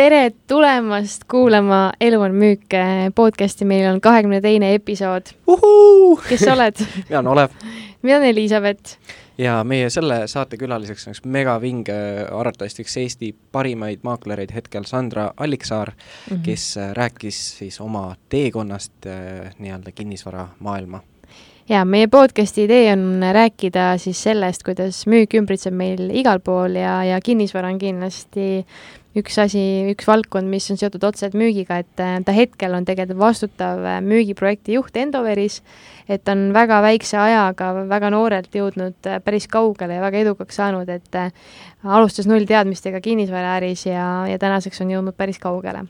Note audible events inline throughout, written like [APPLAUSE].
tere tulemast kuulama Elu on müük eh, podcasti, meil on kahekümne teine episood. kes sa oled? [LAUGHS] mina olen Olev. mina olen Elizabeth. ja meie selle saate külaliseks on üks megavinge, arvatavasti üks Eesti parimaid maaklereid hetkel, Sandra Alliksaar mm, -hmm. kes äh, rääkis siis oma teekonnast nii-öelda kinnisvaramaailma ja meie podcasti idee on rääkida siis sellest, kuidas müük ümbritseb meil igal pool ja, ja kinnisvara on kindlasti üks asi, üks valdkond, mis on seotud otseselt müügiga, et äh, ta hetkel on tegelikult vastutav äh, müügiprojekti juht Endoveris, et on väga väikse ajaga väga noorelt jõudnud äh, päris kaugele ja väga edukaks saanud, et alustas nullteadmistega kinnisvaraäris ja, ja tänaseks on jõudnud päris kaugele.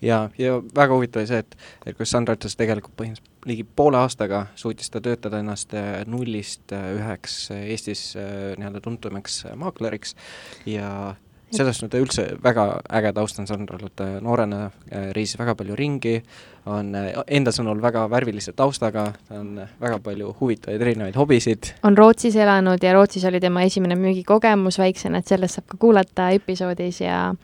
ja, ja väga huvitav oli see, et, et kui Sandra ütles, tegelikult põhimõtteliselt ligi poole aastaga suutis ta töötada ennast nullist üheks Eestis nii-öelda tuntumaks maakleriks ja sellest on ta üldse väga äge taust on Sandral, ta noorena äh, reisis väga palju ringi, on äh, enda sõnul väga värvilise taustaga, on väga palju huvitavaid erinevaid hobisid. on Rootsis elanud ja Rootsis oli tema esimene müügikogemus väiksena, et sellest saab ka kuulata episoodis ja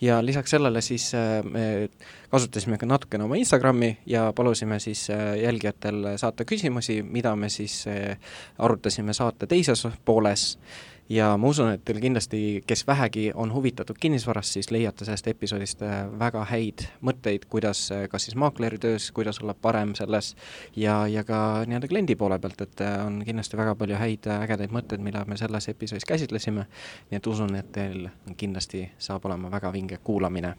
ja lisaks sellele siis äh, me kasutasime ka natukene oma Instagrami ja palusime siis jälgijatel saata küsimusi, mida me siis arutasime saate teises pooles ja ma usun, et teil kindlasti, kes vähegi on huvitatud kinnisvarast, siis leiate sellest episoodist äh, väga häid mõtteid, kuidas äh, kas siis maakleri töös, kuidas olla parem selles ja, ja ka nii-öelda kliendi poole pealt, et äh, on kindlasti väga palju häid ägedaid mõtteid, mida me selles episoodis käsitlesime, nii et usun, et teil kindlasti saab olema väga vinge kuulamine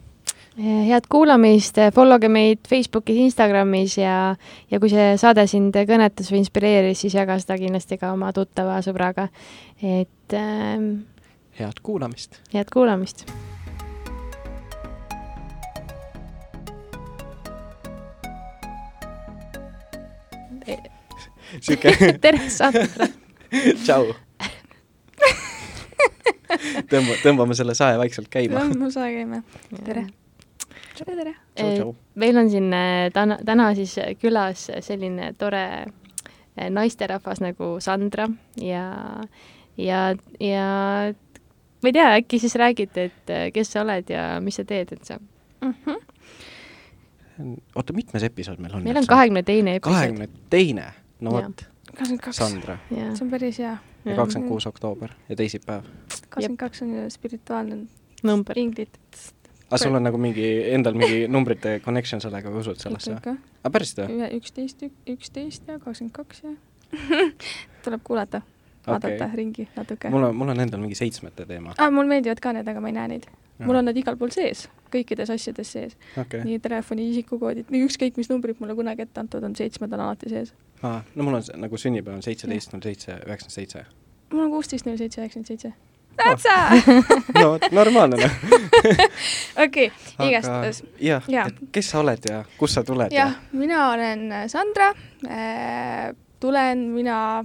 head kuulamist, follow ge meid Facebookis, Instagramis ja, ja kui see saade sind kõnetas või inspireeris, siis jaga seda kindlasti ka oma tuttava sõbraga. et ähm,. head kuulamist. head kuulamist. sihuke [LAUGHS] tere, Sandra [LAUGHS] tšau tõmba, tõmbame selle sae vaikselt käima. tõmbame sae käima, tere tere, tere! Eh, meil on siin eh, täna, täna siis külas selline tore eh, naisterahvas nagu Sandra ja, ja, ja ma ei tea, äkki siis räägite, et kes sa oled ja mis sa teed üldse mm? -hmm. oota, mitmes episood meil on? meil on kahekümne teine episood. kahekümne teine, no vot. Sandra. see on päris hea. ja kakskümmend kuus oktoober ja teisipäev. kakskümmend kaks on ju spirituaalne number. inglit aga sul on nagu mingi, endal mingi [LAUGHS] numbrite connection sellega või usud sellesse? aga päriselt või? üksteist, üksteist ja kakskümmend kaks ja [LAUGHS] tuleb kuulata, vaadata okay. ringi natuke. mul on, mul on endal mingi seitsmete teema ah,. mul meeldivad ka need, aga ma ei näe neid. mul on nad igal pool sees, kõikides asjades sees okay.. nii telefoni isikukoodid, ükskõik mis numbrid mulle kunagi ette antud on, seitsmed on alati sees. aa, no mul on nagu sünnipäev on seitseteist null seitse üheksakümmend seitse. mul on kuusteist null seitse üheksakümmend seitse täitsa [LAUGHS] no normaalne noh [LAUGHS] okei, igastahes. jah ja., et kes sa oled ja kust sa tuled? jah ja., mina olen Sandra äh,, tulen mina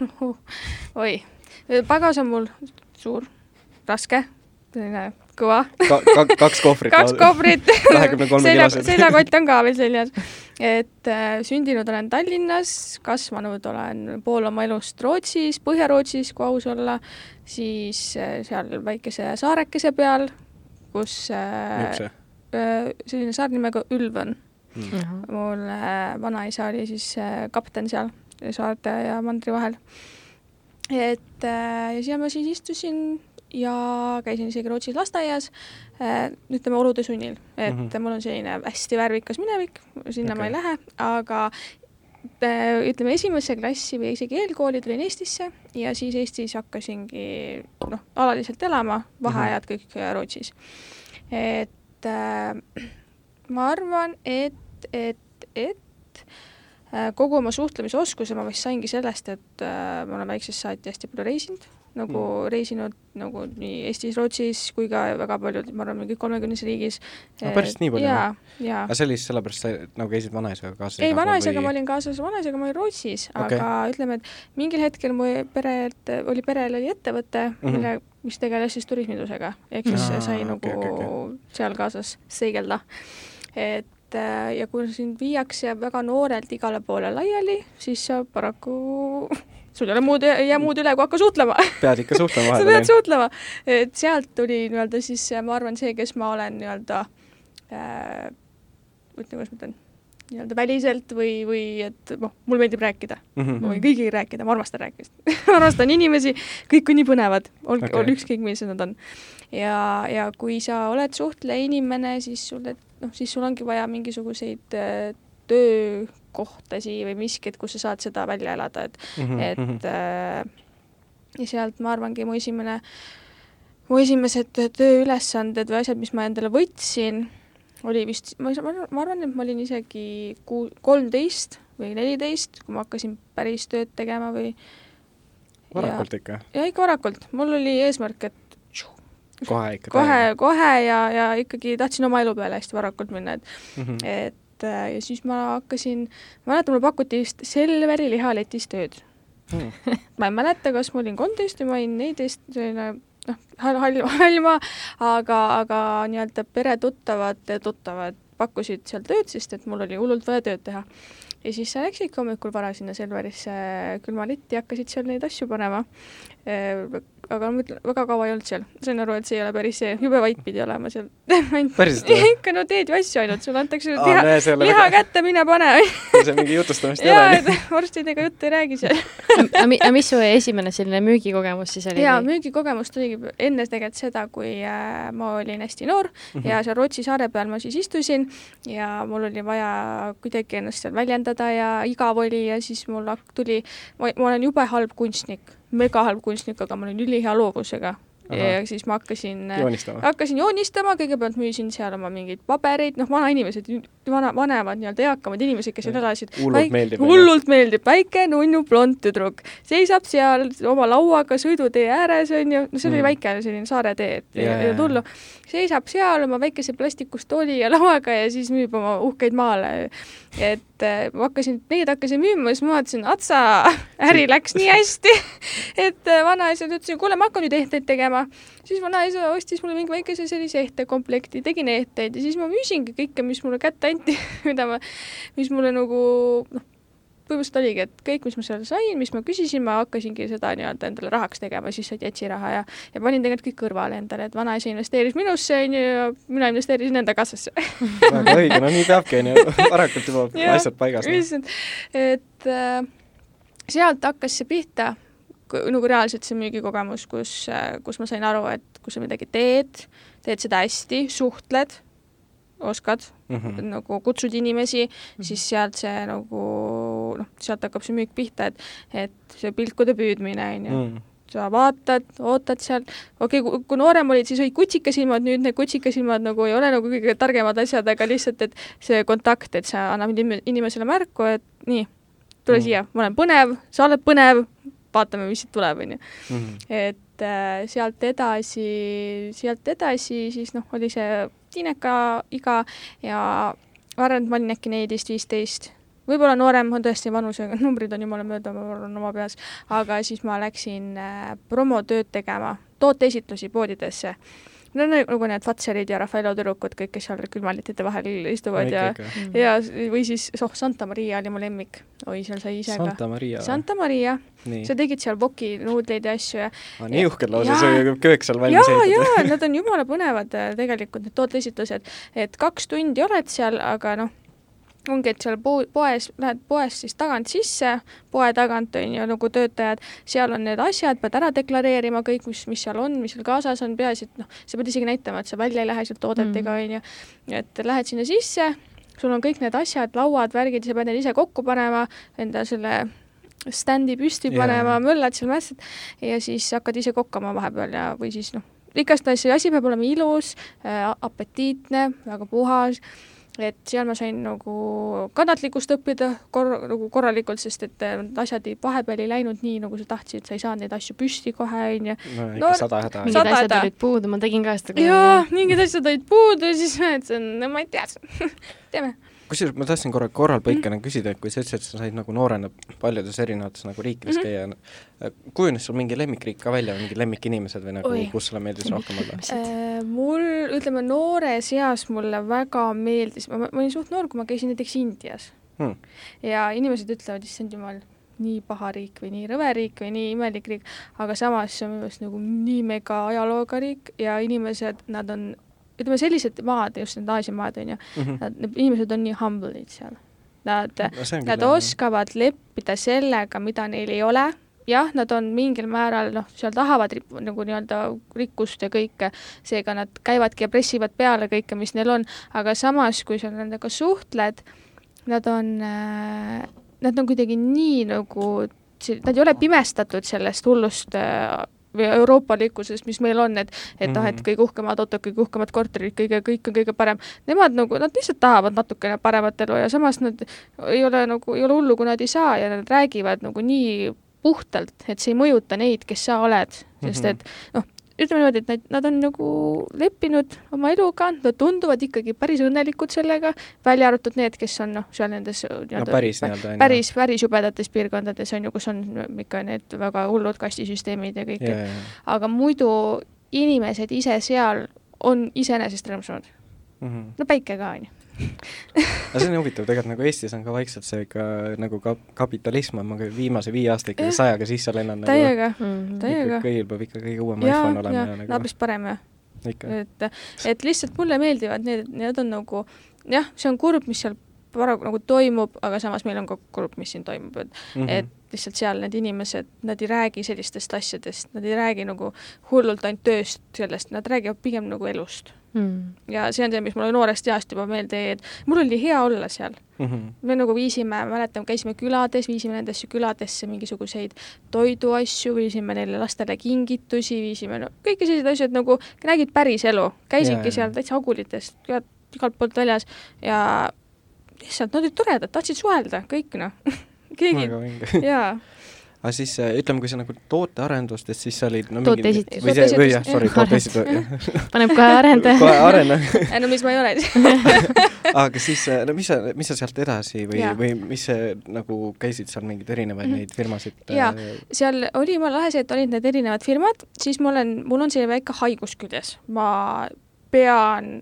[LAUGHS] oi, pagas on mul suur, raske, selline kõva ka, ka, kaks kohvrit. kaks kohvrit [LAUGHS] kilased. seljakott [LAUGHS] on ka veel seljas. et äh, sündinud olen Tallinnas, kasvanud olen pool oma elust Rootsis, Põhja-Rootsis, kui aus olla, siis äh, seal väikese saarekese peal, kus äh, äh, selline saar nimega Ülvõn mm. mul äh, vanaisa oli siis äh, kapten seal saarte ja mandri vahel. et äh, ja seal ma siis istusin ja käisin isegi Rootsis lasteaias äh,, ütleme olude sunnil, et mm -hmm. mul on selline hästi värvikas minevik, sinna okay. ma ei lähe, aga äh, ütleme, esimesse klassi või isegi eelkooli tulin Eestisse ja siis Eestis hakkasingi noh, alaliselt elama, vaheajad mm -hmm. kõik Rootsis. et äh, ma arvan, et, et, et kogu oma suhtlemisoskuse ma vist saingi sellest, et äh, ma olen väiksest saati hästi palju reisinud nagu mm. reisinud nagu nii Eestis, Rootsis kui ka väga paljud, ma arvan, mingi kolmekümnes riigis. no päris nii palju? jaa, jaa. aga see oli siis sellepärast, sa nagu käisid vanaisaga kaasas? ei, vanaisaga või... ma olin kaasas, vanaisaga ma olin Rootsis okay., aga ütleme, et mingil hetkel mu perelt, oli perel oli ettevõte mm, -hmm. mille, mis tegeles siis turismindusega, ehk siis Aa, sai nagu okay, okay, okay. seal kaasas seigelda. et äh, ja kui sind viiakse väga noorelt igale poole laiali, siis sa paraku [LAUGHS] sul ei ole muud, ei jää muud üle, kui hakka suhtlema. Pead ikka suhtlema [LAUGHS] sa pead suhtlema, et sealt tuli nii-öelda siis ma arvan, see, kes ma olen nii-öelda äh,, ütleme, kuidas ma ütlen, nii-öelda väliselt või, või et noh, mulle meeldib rääkida. Mm, -hmm. ma võin kõigiga rääkida, ma armastan rääkimist. [LAUGHS] Ma armastan inimesi, kõik on nii põnevad, olgu okay., ükskõik millised nad on. ja, ja kui sa oled suhtleja inimene, siis sul, et noh, siis sul ongi vaja mingisuguseid äh, töökohtasi või miskit, kus sa saad seda välja elada, et mm, -hmm. et mhm. äh, ja sealt ma arvangi, mu esimene, mu esimesed tööülesanded või asjad, mis ma endale võtsin, oli vist, ma, ma arvan, et ma olin isegi kuu-, kolmteist või neliteist, kui ma hakkasin päris tööd tegema või varakult ikka? ja ikka varakult, mul oli eesmärk, et kohe ikka kohe, kohe ja, ja ikkagi tahtsin oma elu peale hästi varakult minna, et mm, -hmm. et äh, ja siis ma hakkasin, ma mäletan, mulle pakuti vist Selveri lihaletis tööd mm. [LAUGHS] ma ei mäleta, kas ma olin kolmteist või ma olin neliteist, selline noh, hall, hall, [LAUGHS] hall maa, aga, aga nii-öelda peretuttavad, tuttavad pakkusid seal tööd, sest et mul oli hullult vaja tööd teha. ja siis sa läksidki hommikul vara sinna Selverisse külmalitti ja hakkasid seal neid asju panema aga ma mõtlen, väga kaua ei olnud seal, sain aru, et see ei ole päris see, jube vait pidi olema seal [LAUGHS] päriselt või? [LAUGHS] ikka, no teed ju asju ainult, sulle antakse Aa, liha, liha väga... kätte, mine pane [LAUGHS] see mingi jutustamist ei ole. jaa, vorstidega juttu ei räägi seal aga mis su esimene selline müügikogemus siis oli? jaa, müügikogemus tuligi enne tegelikult seda, kui äh, ma olin hästi noor mm -hmm. ja seal Rootsi saare peal ma siis istusin ja mul oli vaja kuidagi ennast seal väljendada ja igav oli ja siis mul tuli, ma olen jube halb kunstnik mega halb kunstnik, aga ma olin ülihea loovusega ja siis ma hakkasin, hakkasin joonistama, kõigepealt müüsin seal oma mingeid pabereid, noh, vanainimesed, vana, vanemad nii-öelda eakamad inimesed, kes seal elasid. hullult meeldib. hullult meeldib, väike nunnu blond tüdruk, seisab seal oma lauaga sõidutee ääres, onju, no see oli mm. väike selline saare tee, et yeah. ei olnud hullu. seisab seal oma väikese plastikust tooli ja lauaga ja siis müüb oma uhkeid maale. et äh, ma hakkasin, neid hakkasin müüma, siis ma vaatasin, atsa, [LAUGHS] äri läks nii hästi [LAUGHS] et äh, vanaisad ütlesid, kuule, ma hakkan nüüd ehteid tegema. siis vanaisa ostis mulle mingi väikese sellise ehtekomplekti, tegin ehteid ja siis ma müüsingi kõike, mis mulle kätte anti [LAUGHS] mida ma, mis mulle nagu noh, põhimõtteliselt oligi, et kõik, mis ma seal sain, mis ma küsisin, ma hakkasingi seda nii-öelda endale rahaks tegema, siis said jätsi raha ja, ja panin tegelikult kõik kõrvale endale, et vanaisa investeeris minusse, onju, ja mina investeerisin enda kassasse [LAUGHS] väga õige, no nii peabki, onju, varakult juba [LAUGHS] asjad paigas. issand, et äh, sealt hakkas see pihta, nagu reaalselt see müügikogemus, kus, äh, kus ma sain aru, et kui sa midagi teed, teed seda hästi, suhtled oskad mm, -hmm. nagu kutsud inimesi mm, -hmm. siis sealt see nagu noh, sealt hakkab see müük pihta, et, et see pilkude püüdmine, on ju mm sa vaatad, ootad seal, okei okay,, kui noorem olid, siis olid kutsikasilmad, nüüd need kutsikasilmad nagu ei ole nagu kõige targemad asjad, aga lihtsalt, et see kontakt, et sa annad inimesele märku, et nii, tule mm. siia, ma olen põnev, sa oled põnev, vaatame, mis siit tuleb, on ju. Mhm. et äh, sealt edasi, sealt edasi siis noh, oli see tiineka iga ja ma arvan, et ma olin äkki neliteist, viisteist, võib-olla noorem on tõesti vanusega, [LAUGHS] numbrid on jumala mööda, ma arvan oma peas, aga siis ma läksin äh, promotööd tegema, tooteesitlusi poodidesse no nagu need Fatserid ja Raffaello tüdrukud, kõik, kes seal külmalitite vahel istuvad ja, ja või siis, oh, Santa Maria oli mu lemmik. oi, seal sai ise Santa ka. Santa Maria. sa tegid seal voki nuudleid ja asju ja nii uhked lausa, see köök seal valmis ehitatud. jaa, jaa, [LAUGHS] nad on jumala põnevad äh, tegelikult, need tooteesitlused, et kaks tundi oled seal, aga noh, ongi, et seal po-, poes, lähed poest siis tagant sisse, poe tagant on ju nagu töötajad, seal on need asjad, pead ära deklareerima kõik, mis, mis seal on, mis seal kaasas on, peaasi, et noh, sa pead isegi näitama, et sa välja ei lähe sealt toodetega, mm. on ju, et lähed sinna sisse, sul on kõik need asjad, lauad, värgid, sa pead need ise kokku panema, enda selle standi püsti panema yeah., möllad seal mässad ja siis hakkad ise kokkama vahepeal ja, või siis noh, igastahes see asi peab olema ilus äh,, apetiitne, väga puhas et seal ma sain nagu kannatlikkust õppida kor-, nagu korralikult, sest et äh, asjad ei, vahepeal ei läinud nii, nagu sa tahtsid, sa ei saanud neid asju püsti kohe, on ju. no ikka sada häda. mingid asjad olid puudu, ma tegin ka seda. jaa, mingid asjad olid puudu ja siis mõtlesin, no ma ei tea [LAUGHS] teeme kusjuures ma tahtsin korra korralpõikena mm. küsida, et kui sa ütlesid, et sa said nagu noorena paljudes erinevates nagu riikides mm -hmm. käia, kujunes sul mingi lemmikriik ka välja või mingid lemmikinimesed või nagu, kus sulle meeldis rohkem olla äh,? mul, ütleme noores eas mulle väga meeldis, ma, ma olin suht noor, kui ma käisin näiteks Indias hmm.. ja inimesed ütlevad, issand jumal, nii paha riik või nii rõve riik või nii imelik riik, aga samas see on minu meelest nagu nii mega ajalooga riik ja inimesed, nad on ütleme, sellised maad, just need Aasia maad, on ju mm, -hmm. need inimesed on nii humble'id seal. Nad no,, nad oskavad leppida sellega, mida neil ei ole, jah, nad on mingil määral noh, seal tahavad nagu nii-öelda rikkust ja kõike, seega nad käivadki ja pressivad peale kõike, mis neil on, aga samas, kui sa nendega suhtled, nad on äh,, nad on kuidagi nii nagu, nad ei ole pimestatud sellest hullust äh, või euroopalikkusest, mis meil on, et et ah, et mhm. kõige uhkemad autod, kõige uhkemad korterid, kõige, kõik on kõige parem. Nemad nagu, nad lihtsalt tahavad natukene paremat elu ja samas nad ei ole nagu, ei ole hullu, kui nad ei saa ja nad räägivad nagu nii puhtalt, et see ei mõjuta neid, kes sa oled, sest mhm. et noh, ütleme niimoodi, et nad, nad on nagu leppinud oma eluga, nad tunduvad ikkagi päris õnnelikud sellega, välja arvatud need, kes on noh, seal nendes no, päris nii-öelda päris, päris jubedates piirkondades on ju, kus on ikka need väga hullud kastisüsteemid ja kõik aga muidu inimesed ise seal on iseenesest rõõmsamad mm. -hmm. no päike ka, on ju aga see on huvitav, tegelikult nagu Eestis on ka vaikselt see ikka nagu ka kapitalism on nagu viimase viie aasta ikkagi sajaga sisse lennanud. täiega nagu,, täiega. kõigil peab ikka kõige uuem iPhone olema. nagu... naabris parem jah. et, et lihtsalt mulle meeldivad need, need on nagu jah, see on kurb, mis seal paraku nagu toimub, aga samas meil on ka kurb, mis siin toimub, et mm, -hmm. et lihtsalt seal need inimesed, nad ei räägi sellistest asjadest, nad ei räägi nagu hullult ainult tööst, sellest, nad räägivad pigem nagu elust mm.. ja see on see, mis mulle noorest east juba meelde jäi, et mul oli hea olla seal mm. -hmm. me nagu viisime, mäletan, käisime külades, viisime nendesse küladesse mingisuguseid toiduasju, viisime neile lastele kingitusi, viisime no kõiki selliseid asju, et nagu nägid päris elu, käisidki yeah. seal täitsa agulitest, igalt poolt väljas ja lihtsalt nad olid toredad, tahtsid suhelda, kõik noh [LAUGHS] keegi, jaa aga siis ütleme, kui sa nagu tootearendustest, siis sa olid no, tooteesitus. või see, või jah, sorry, tooteesitus. [LAUGHS] paneb kohe arendaja. kohe arendaja [LAUGHS] no mis ma ei ole [LAUGHS] aga siis, no mis sa, mis sa sealt edasi või, või mis see nagu, käisid seal mingeid erinevaid mm -hmm. neid firmasid? jaa, seal oli jumala lahe see, et olid need erinevad firmad, siis ma olen, mul on selline väike haigus küljes, ma pean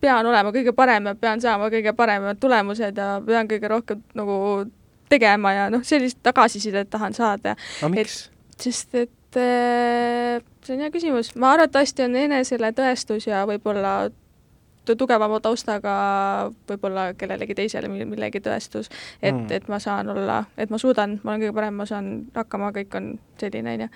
pean olema kõige parem ja pean saama kõige paremad tulemused ja pean kõige rohkem nagu tegema ja noh, sellist tagasisidet tahan saada. aga miks? sest et äh, see on hea küsimus, ma arvatavasti on enesele tõestus ja võib-olla tugevama taustaga võib-olla kellelegi teisele millegi tõestus, et mm., et ma saan olla, et ma suudan, ma olen kõige parem, ma saan hakkama, kõik on selline, on ju.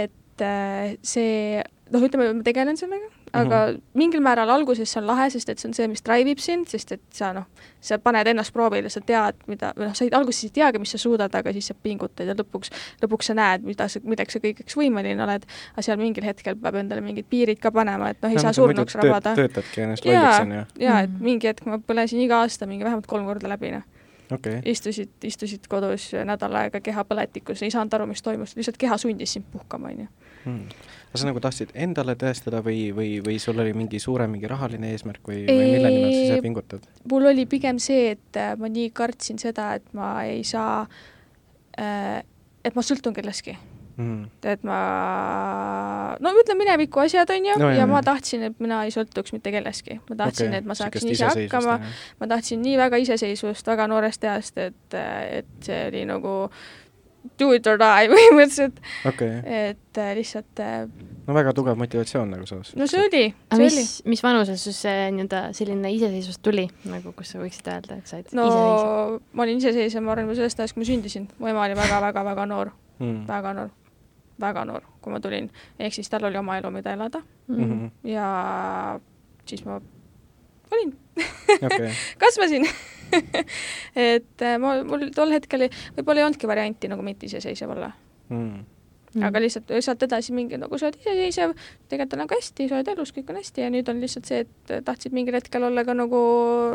et äh, see, noh, ütleme, ma tegelen sellega, aga mm -hmm. mingil määral alguses see on lahe, sest et see on see, mis drive ib sind, sest et sa noh, sa paned ennast proovile, sa tead, mida, või noh, sa ei, alguses ei teagi, mis sa suudad, aga siis sa pingutad ja lõpuks, lõpuks sa näed, mida sa, milleks sa kõigeks võimeline oled, aga seal mingil hetkel peab endale mingid piirid ka panema, et noh, ei no, saa surnuks rabada. töötadki ennast lolliks, on ju. jaa, et mhm. mingi hetk ma põlesin iga aasta mingi vähemalt kolm korda läbi, noh okay.. istusid, istusid kodus nädal aega kehapõletikus, ei saanud aru, mis toimus, lihtsalt keha sundis sind puhkama, on ju hmm kas sa nagu tahtsid endale tõestada või, või, või sul oli mingi suurem mingi rahaline eesmärk või, või mille nimel sa ise pingutad? mul oli pigem see, et äh, ma nii kartsin seda, et ma ei saa äh,, et ma sõltun kellestki Mm. et ma, no ütleme mineviku asjad, on ju no,, ja, ja ma tahtsin, et mina ei sõltuks mitte kellestki. ma tahtsin okay., et ma saaksin ise hakkama, ma tahtsin nii väga iseseisvust väga noorest east, et, et see oli nagu do it or die [LAUGHS] põhimõtteliselt okay.. et äh, lihtsalt äh, no väga tugev motivatsioon nagu samas. no see oli, see mis, oli. mis vanuses sul see nii-öelda selline iseseisvus tuli, nagu kus sa võiksid öelda, et said no ma olin iseseisev, ma arvan, juba sellest ajast, kui ma sündisin. mu ema oli väga-väga-väga noor mm., väga noor, väga noor, kui ma tulin. ehk siis tal oli oma elu, mida elada mm. -hmm. ja siis ma olin okay. [LAUGHS] kasvasin [LAUGHS] et äh, ma, mul tol hetkel võib-olla ei olnudki varianti nagu mitte iseseisev olla. Mm.. Aga lihtsalt sealt edasi mingi, nagu sa oled iseseisev, tegelikult on nagu hästi, sa oled elus, kõik on hästi ja nüüd on lihtsalt see, et tahtsid mingil hetkel olla ka nagu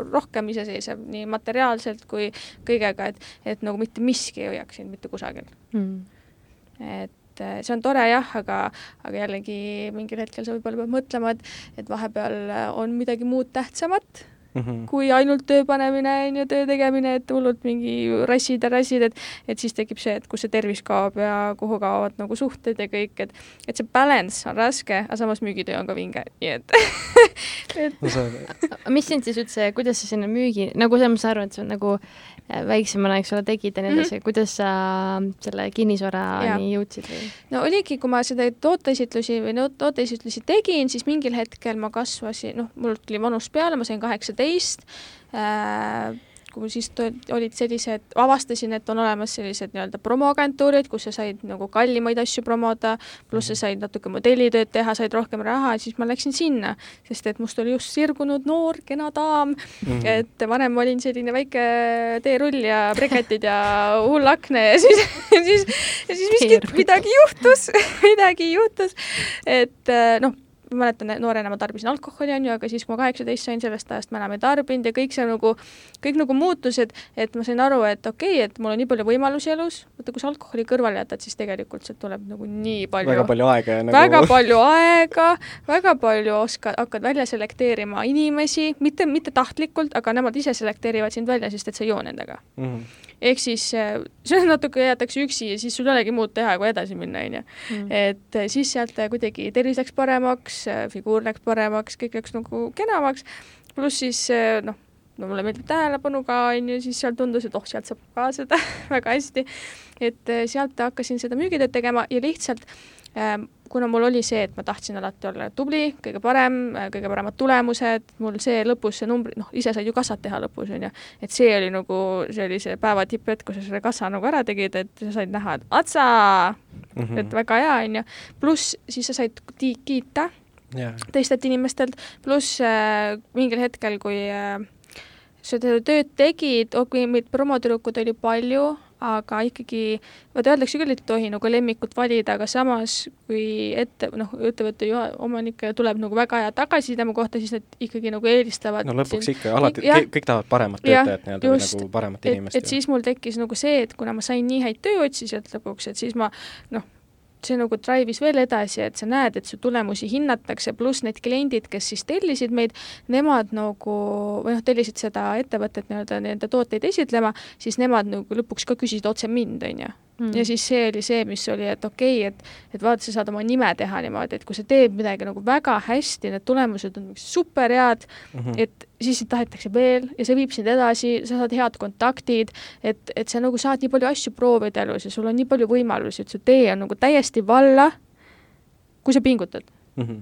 rohkem iseseisev, nii materiaalselt kui kõigega, et, et nagu mitte miski ei hoiaks sind mitte kusagil. Mm.. et äh, see on tore jah, aga, aga jällegi mingil hetkel sa võib-olla pead mõtlema, et, et vahepeal on midagi muud tähtsamat mm -hmm. kui ainult töö panemine, on ju, töö tegemine, et hullult mingi rassid ja rassid, et et siis tekib see, et kus see tervis kaob ja kuhu kaovad nagu suhted ja kõik, et et see balance on raske, aga samas müügitöö on ka vinge, nii et [LAUGHS] et no, mis sind siis üldse, kuidas sa sinna müügi, nagu selles mõttes arvan, et see on nagu väiksemana, eks ole, tegid ja nii edasi mm, -hmm. kuidas sa selle kinnisvarani jõudsid või? no oligi, kui ma seda tooteesitlusi või no tooteesitlusi tegin, siis mingil hetkel ma kasvasin, noh, mul tuli vanus peale, ma sain kaheksateist äh,, kui siis olid sellised, avastasin, et on olemas sellised nii-öelda promoagentuurid, kus sa said nagu kallimaid asju promoda, pluss sa said natuke modellitööd teha, said rohkem raha, siis ma läksin sinna, sest et must oli just sirgunud noor kena daam. Mm, -hmm. et varem olin selline väike teerull ja breketid ja hull akne ja siis, [LAUGHS] ja siis, ja siis miskit, midagi juhtus [LAUGHS] midagi juhtus, et noh ma mäletan, noorena ma tarbisin alkoholi, on ju, aga siis, kui ma kaheksateist sain, sellest ajast ma enam ei tarbinud ja kõik see nagu, kõik nagu muutus, et, et ma sain aru, et okei okay,, et mul on nii palju võimalusi elus, vaata, kui sa alkoholi kõrvale jätad, siis tegelikult sealt tuleb nagu nii palju väga palju aega nagu... väga palju aega, väga palju oskad, hakkad välja selekteerima inimesi, mitte, mitte tahtlikult, aga nemad ise selekteerivad sind välja, sest et sa ei joo nendega mm. -hmm ehk siis äh, see natuke jäetakse üksi ja siis sul ei olegi muud teha, kui edasi minna, on ju. Mm. et äh, siis sealt äh, kuidagi tervis läks paremaks, figuur läks paremaks, kõik läks nagu kenamaks, pluss siis noh, no mulle meeldib tähelepanu ka, on ju, siis seal tundus, et oh, sealt saab ka seda [LAUGHS] väga hästi. et sealt hakkasin seda müügitööd tegema ja lihtsalt ähm, kuna mul oli see, et ma tahtsin alati olla tubli, kõige parem, kõige paremad tulemused, mul see lõpus see numbri, noh, ise said ju kassat teha lõpus, on ju, et see oli nagu, see oli see päeva tipphetk, kus sa selle kassa nagu ära tegid, et sa said näha, et atsa! Mm, -hmm. et väga hea, on ju, pluss siis sa said kiita yeah. teistelt inimestelt, pluss äh, mingil hetkel, kui äh, seda tööd tegid, okei okay,, meid promotüdrukud oli palju, aga ikkagi, vaata öeldakse küll, et ei tohi nagu lemmikut valida, aga samas kui ette, noh, ettevõtte omanik tuleb nagu väga hea tagasiside mu kohta, siis nad ikkagi nagu eelistavad no lõpuks siin, ikka, alati kõik, kõik tahavad paremat töötajat nii-öelda või nagu paremat inimest. et siis mul tekkis nagu see, et kuna ma sain nii häid tööotsijad lõpuks, et siis ma noh, see nagu drive'is veel edasi, et sa näed, et su tulemusi hinnatakse, pluss need kliendid, kes siis tellisid meid, nemad nagu, või noh, tellisid seda ettevõtet nii-öelda nende tooteid esitlema, siis nemad nagu lõpuks ka küsisid otse mind, on ju mm.. ja siis see oli see, mis oli, et okei okay,, et, et vaata, sa saad oma nime teha niimoodi, et kui sa teed midagi nagu väga hästi, need tulemused on super head mm, -hmm. et siis sind tahetakse veel ja see viib sind edasi, sa saad head kontaktid, et, et sa nagu saad nii palju asju proovida elus ja sul on nii palju võimalusi, et su tee on nagu täiesti valla, kui sa pingutad mm. -hmm.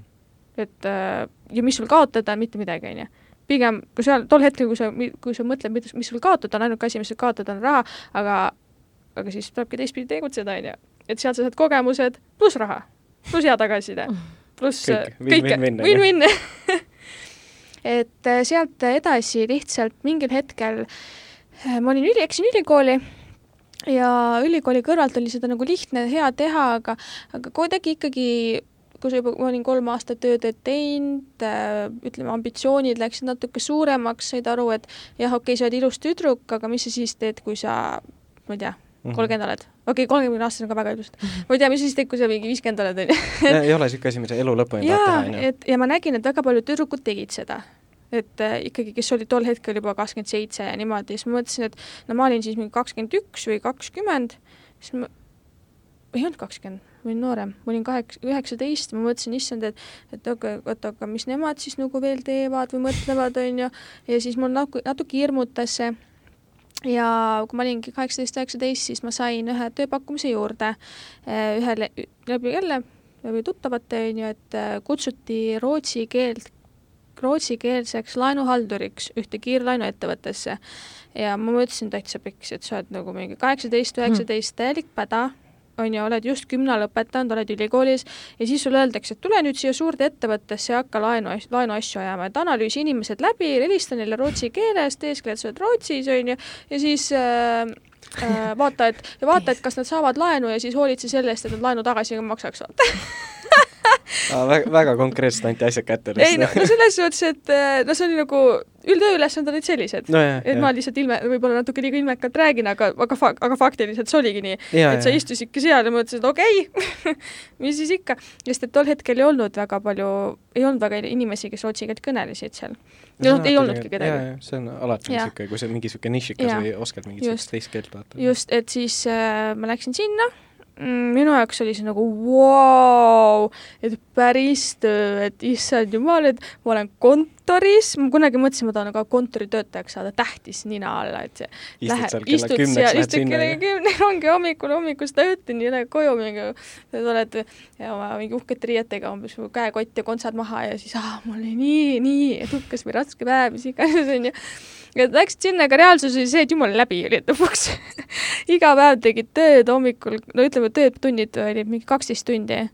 et äh, ja mis sul kaotada, mitte midagi, on ju pigem, kui seal tol hetkel, kui sa, kui sa mõtled, mis, mis sul kaotada on, ainuke asi, mis sul kaotada on raha, aga aga siis tulebki teistpidi tegutseda, on ju. et sealt sa saad kogemused pluss raha, pluss hea tagasiside, pluss kõike, win-win [LAUGHS] et äh, sealt edasi lihtsalt mingil hetkel äh, ma olin üli, läksin ülikooli ja ülikooli kõrvalt oli seda nagu lihtne, hea teha, aga, aga kuidagi ikkagi kui sa juba, ma olin kolm aastat tööd teinud äh,, ütleme, ambitsioonid läksid natuke suuremaks, said aru, et jah, okei okay,, sa oled ilus tüdruk, aga mis sa siis teed, kui sa, ma ei tea. Kolmkümmend oled. okei okay,, kolmekümne aastasena ka väga ilus. ma ei tea, mis siis teeb, kui sa mingi viiskümmend oled, onju. ei ole niisugune asi, mida elu lõpuni tahad teha, onju. et ja ma nägin, et väga paljud tüdrukud tegid seda. et äh, ikkagi, kes olid tol hetkel juba kakskümmend seitse ja niimoodi, siis ma mõtlesin, et no ma olin siis mingi kakskümmend üks või kakskümmend, siis ma, ei olnud kakskümmend, ma olin noorem, ma olin kaheksa, üheksateist, ma mõtlesin, issand, et et aga, oota, aga mis nemad siis nagu veel teevad või mõtlevad, onju, ja siis mul natuke, natuke hirmutas see ja kui ma olingi kaheksateist, üheksateist, siis ma sain ühe tööpakkumise juurde. Eh, ühele, läbi jälle, läbi tuttavate, on ju, et eh, kutsuti rootsi keelt, rootsikeelseks laenuhalduriks ühte kiirlaenuettevõttesse. ja ma mõtlesin täitsa piks, et sa oled nagu mingi kaheksateist, üheksateist, täielik päda on ju, oled just gümna lõpetanud, oled ülikoolis ja siis sulle öeldakse, et tule nüüd siia suurde ettevõttesse ja hakka laenu, laenuasju ajama, et analüüsi inimesed läbi, helista neile rootsi keeles, tee eeskätt sa oled Rootsis, on ju, ja siis äh, äh, vaata, et, ja vaata, et kas nad saavad laenu ja siis hoolitse selle eest, et nad laenu tagasi maksaks, vaata [LAUGHS] väga, väga konkreetselt anti asjad kätte. ei no, no selles suhtes, et äh, no see oli nagu, üldtööülesanded olid sellised no,. et ja. ma lihtsalt ilme, võib-olla natuke liiga ilmekalt räägin, aga, aga fa-, aga faktiliselt see oligi nii. et sa istusidki seal ja mõtlesid, okei okay, [LAUGHS] mis siis ikka. sest et tol hetkel ei olnud väga palju, ei olnud väga inimesi, kes rootsi keelt kõnelesid seal. no ei olnudki kedagi. see on alati niisugune, kui see on mingi niisugune nišikas või oskad mingit sellist teist keelt vaata. just, et siis äh, ma läksin sinna minu jaoks oli see nagu vau wow,, et päris töö, et issand jumal, et ma olen kontoris, ma kunagi mõtlesin, ma tahan ka kontoritöötajaks saada, tähtis nina alla, et see istud lähe, seal kella lähed ja kümne, ongi hommikul, hommikust õhtuni, lähed koju mingi, sa oled oma mingi uhkete riietega umbes käekott ja kontsad maha ja siis ah, mul oli nii, nii edukas või raske päev, mis iganes onju ja [LAUGHS] läksid sinna, aga reaalsus oli see, et jumala läbi olid lõpuks. [LAUGHS] Iga päev tegid tööd hommikul, no ütleme, töötunnid olid mingi kaksteist tundi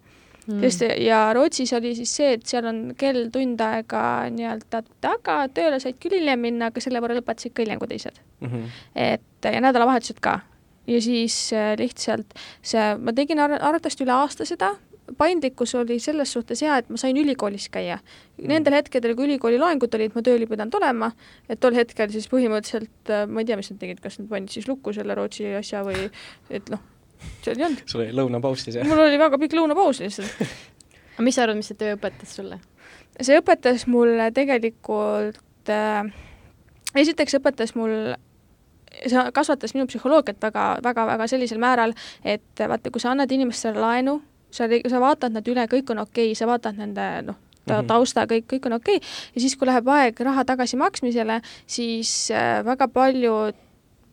mm.. sest ja Rootsis oli siis see, et seal on kell tund aega nii-öelda taga, tööle said küll hiljem minna, aga selle võrra lõpetasid ka hiljem kui teised mm. -hmm. et ja nädalavahetused ka. ja siis äh, lihtsalt see, ma tegin ar arvatavasti üle aasta seda, paindlikkus oli selles suhtes hea, et ma sain ülikoolis käia. Mm. Nendel hetkedel, kui ülikooli loengud olid, ma tööl ei pidanud olema, et tol hetkel siis põhimõtteliselt äh, ma ei tea, mis nad tegid, kas nad panid siis lukku selle Rootsi asja või et noh, seal ei olnud. sul oli lõunapaus siis, jah? mul oli väga pikk lõunapaus lihtsalt aga [LAUGHS] mis sa arvad, mis see töö õpetas sulle? see õpetas mulle tegelikult äh,, esiteks õpetas mul see kasvatas minu psühholoogiat väga, väga, väga sellisel määral, et vaata, kui sa annad inimestele laenu, sa, sa vaatad nad üle, kõik on okei okay,, sa vaatad nende noh, ta mhm. tausta, kõik, kõik on okei okay. ja siis, kui läheb aeg raha tagasimaksmisele, siis äh, väga paljud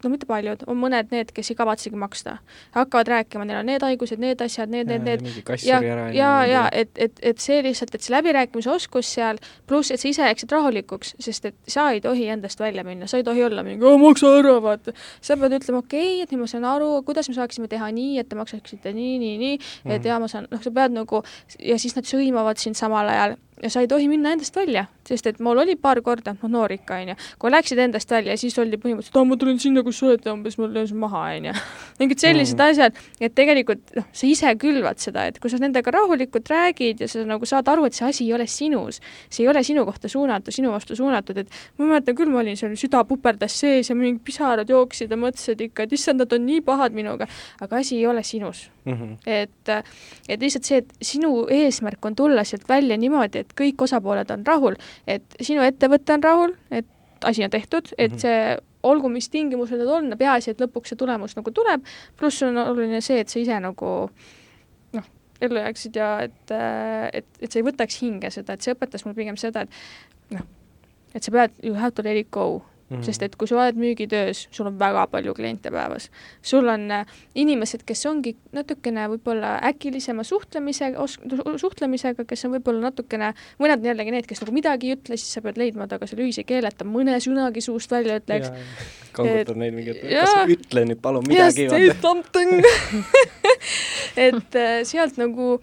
no mitte paljud, on mõned need, kes ei kavatsegi maksta. hakkavad rääkima, neil on need haigused, need asjad, need, need, need. ja, ja, ja, ja et, et, et see lihtsalt, et see läbirääkimise oskus seal, pluss, et sa ise jääksid rahulikuks, sest et sa ei tohi endast välja minna, sa ei tohi olla mingi, maksa ära, vaata. sa pead ütlema, okei okay,, et nüüd ma saan aru, kuidas me saaksime teha nii, et te maksaksite nii, nii, nii, et mm -hmm. ja ma saan, noh, sa pead nagu, ja siis nad sõimavad sind samal ajal ja sa ei tohi minna endast välja, sest et mul oli paar korda, noh noor ikka onju, kui läksid endast välja, siis oli põhimõtteliselt, aa ma tulen sinna, kus sa oled umbes ma löön su maha onju. [LAUGHS] mingid sellised mm. asjad, et tegelikult noh, sa ise külvad seda, et kui sa nendega rahulikult räägid ja sa nagu saad aru, et see asi ei ole sinus, see ei ole sinu kohta suunatud, sinu vastu suunatud, et ma mäletan küll, ma olin seal, süda puperdas sees ja mingid pisarad jooksid ja mõtlesid ikka, et issand, nad on nii pahad minuga, aga asi ei ole sinus mm. -hmm. et, et lihtsalt see, et sinu eesmärk on tulla sealt välja niimoodi, et kõik osapooled on rahul, et sinu ettevõte on rahul, et asi on tehtud, et mhm. see olgu, mis tingimused need on, peaasi, et lõpuks see tulemus nagu tuleb, pluss on oluline see, et sa ise nagu noh, ellu jääksid ja et, et, et sa ei võtaks hinge seda, et see õpetas mul pigem seda, et noh, et sa pead, you have to let it go Mm -hmm. sest et kui sa oled müügitöös, sul on väga palju kliente päevas. sul on äh, inimesed, kes ongi natukene võib-olla äkilisema suhtlemise, suhtlemisega, kes on võib-olla natukene, mõned on jällegi need, kes nagu midagi ei ütle, siis sa pead leidma temaga selle ühise keele, et ta mõne sõnagi suust välja ütleks. kangutad neid mingi, et kas ütle nüüd palun midagi. [LAUGHS] Et äh, sealt nagu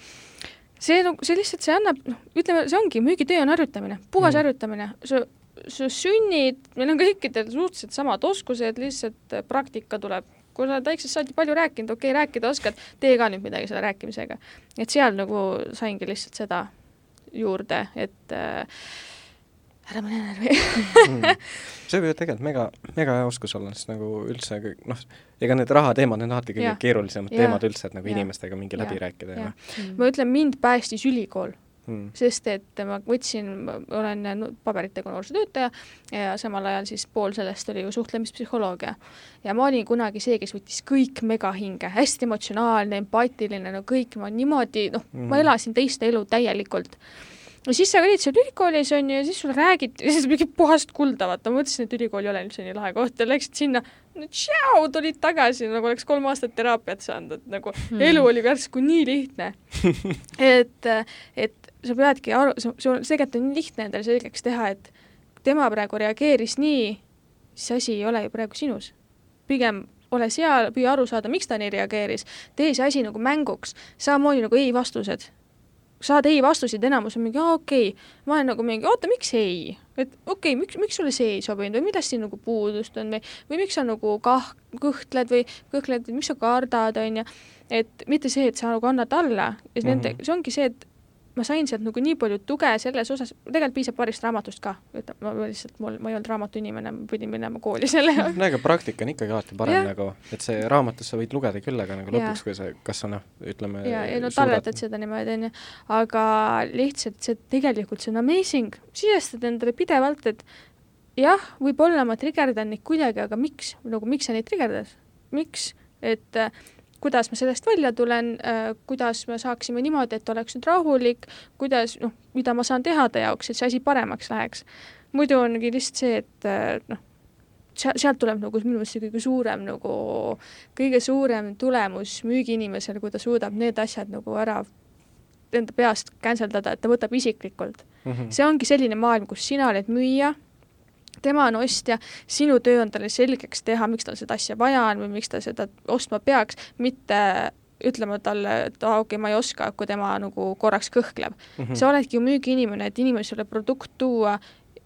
see nagu, see lihtsalt, see annab, noh, ütleme, see ongi, müügitöö on harjutamine, puhas mm. harjutamine, sa sünnid, meil on kõikidel suhteliselt samad oskused, lihtsalt praktika tuleb. kui sa oled väiksest saati palju rääkinud, okei okay,, rääkida oskad, tee ka nüüd midagi selle rääkimisega. et seal nagu saingi lihtsalt seda juurde, et äh, ära pane närvi mm. [LAUGHS] see võib ju tegelikult mega, mega hea oskus olla, sest nagu üldse noh, ega need rahateemad, need on alati kõige keerulisemad teemad üldse, et nagu ja. inimestega mingi ja. läbi rääkida ja, ja. Mm. ma ütlen, mind päästis ülikool hmm.. sest et ma võtsin, ma olen paberitega noorsootöötaja ja samal ajal siis pool sellest oli ju suhtlemispsühholoogia. ja ma olin kunagi see, kes võttis kõik megahinge, hästi emotsionaalne, empaatiline, no kõik, ma niimoodi, noh hmm., ma elasin teiste elu täielikult no siis sa olid seal ülikoolis onju ja siis sulle räägiti, siis mingi puhast kulda, vaata, ma mõtlesin, et ülikool ei ole üldse nii lahe koht ja läksid sinna, no tšau, tulid tagasi nagu oleks kolm aastat teraapiat saanud, et nagu hmm. elu oli järsku nii lihtne [LAUGHS] et, et sa peadki aru, sul tegelikult on nii lihtne endale selgeks teha, et tema praegu reageeris nii, siis asi ei ole ju praegu sinus. pigem ole seal, püüa aru saada, miks ta nii reageeris, tee see asi nagu mänguks, samamoodi nagu ei vastused. saad ei vastuseid, enamus on mingi, aa okei okay., ma olen nagu mingi, oota, miks ei? et okei okay,, miks, miks sulle see ei sobinud või millest siin nagu puudust on või, või miks sa nagu kah-, kõhkled või kõhkled, miks sa kardad, on ju, et mitte see, et sa nagu annad alla nende mm, -hmm. see ongi see, et ma sain sealt nagu nii palju tuge selles osas, tegelikult piisab paarist raamatust ka, ütleme, ma lihtsalt, mul, ma ei olnud raamatuinimene, ma pidin minema kooli selle jaoks. [LAUGHS] no aga praktika on ikkagi alati parem Jah. nagu, et see raamatus sa võid lugeda küll, aga nagu lõpuks, kui sa, kas sa noh, ütleme ja, ja no talletad seda niimoodi, onju, aga lihtsalt see tegelikult, see on amazing, sisestad endale pidevalt, et jah, võib-olla ma trigerdan neid kuidagi, aga miks, nagu miks sa neid trigerdad, miks, et äh, kuidas ma sellest välja tulen äh,, kuidas me saaksime niimoodi, et oleks nüüd rahulik, kuidas, noh, mida ma saan teha ta jaoks, et see asi paremaks läheks. muidu ongi lihtsalt see, et äh, noh, seal, sealt tuleb nagu minu meelest see kõige suurem nagu, kõige suurem tulemus müügiinimesel, kui ta suudab need asjad nagu ära enda peast cancel dada, et ta võtab isiklikult. mm. -hmm. see ongi selline maailm, kus sina oled müüja, tema on ostja, sinu töö on talle selgeks teha, miks tal seda asja vaja on või miks ta seda ostma peaks, mitte ütlema talle, et aa, okei okay,, ma ei oska, kui tema nagu korraks kõhkleb Mm -hmm. sa oledki ju müügiinimene, et inimesele produkt tuua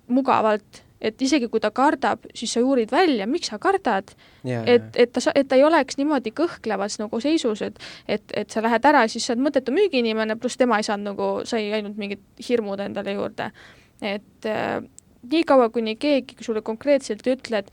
mugavalt, et isegi kui ta kardab, siis sa uurid välja, miks sa kardad, yeah, et, et ta, et ta ei oleks niimoodi kõhklevas nagu seisus, et et, et sa lähed ära, siis sa oled mõttetu müügiinimene, pluss tema ei saanud nagu, sai ainult mingid hirmud endale juurde. et niikaua, kuni keegi sulle konkreetselt ei ütle, et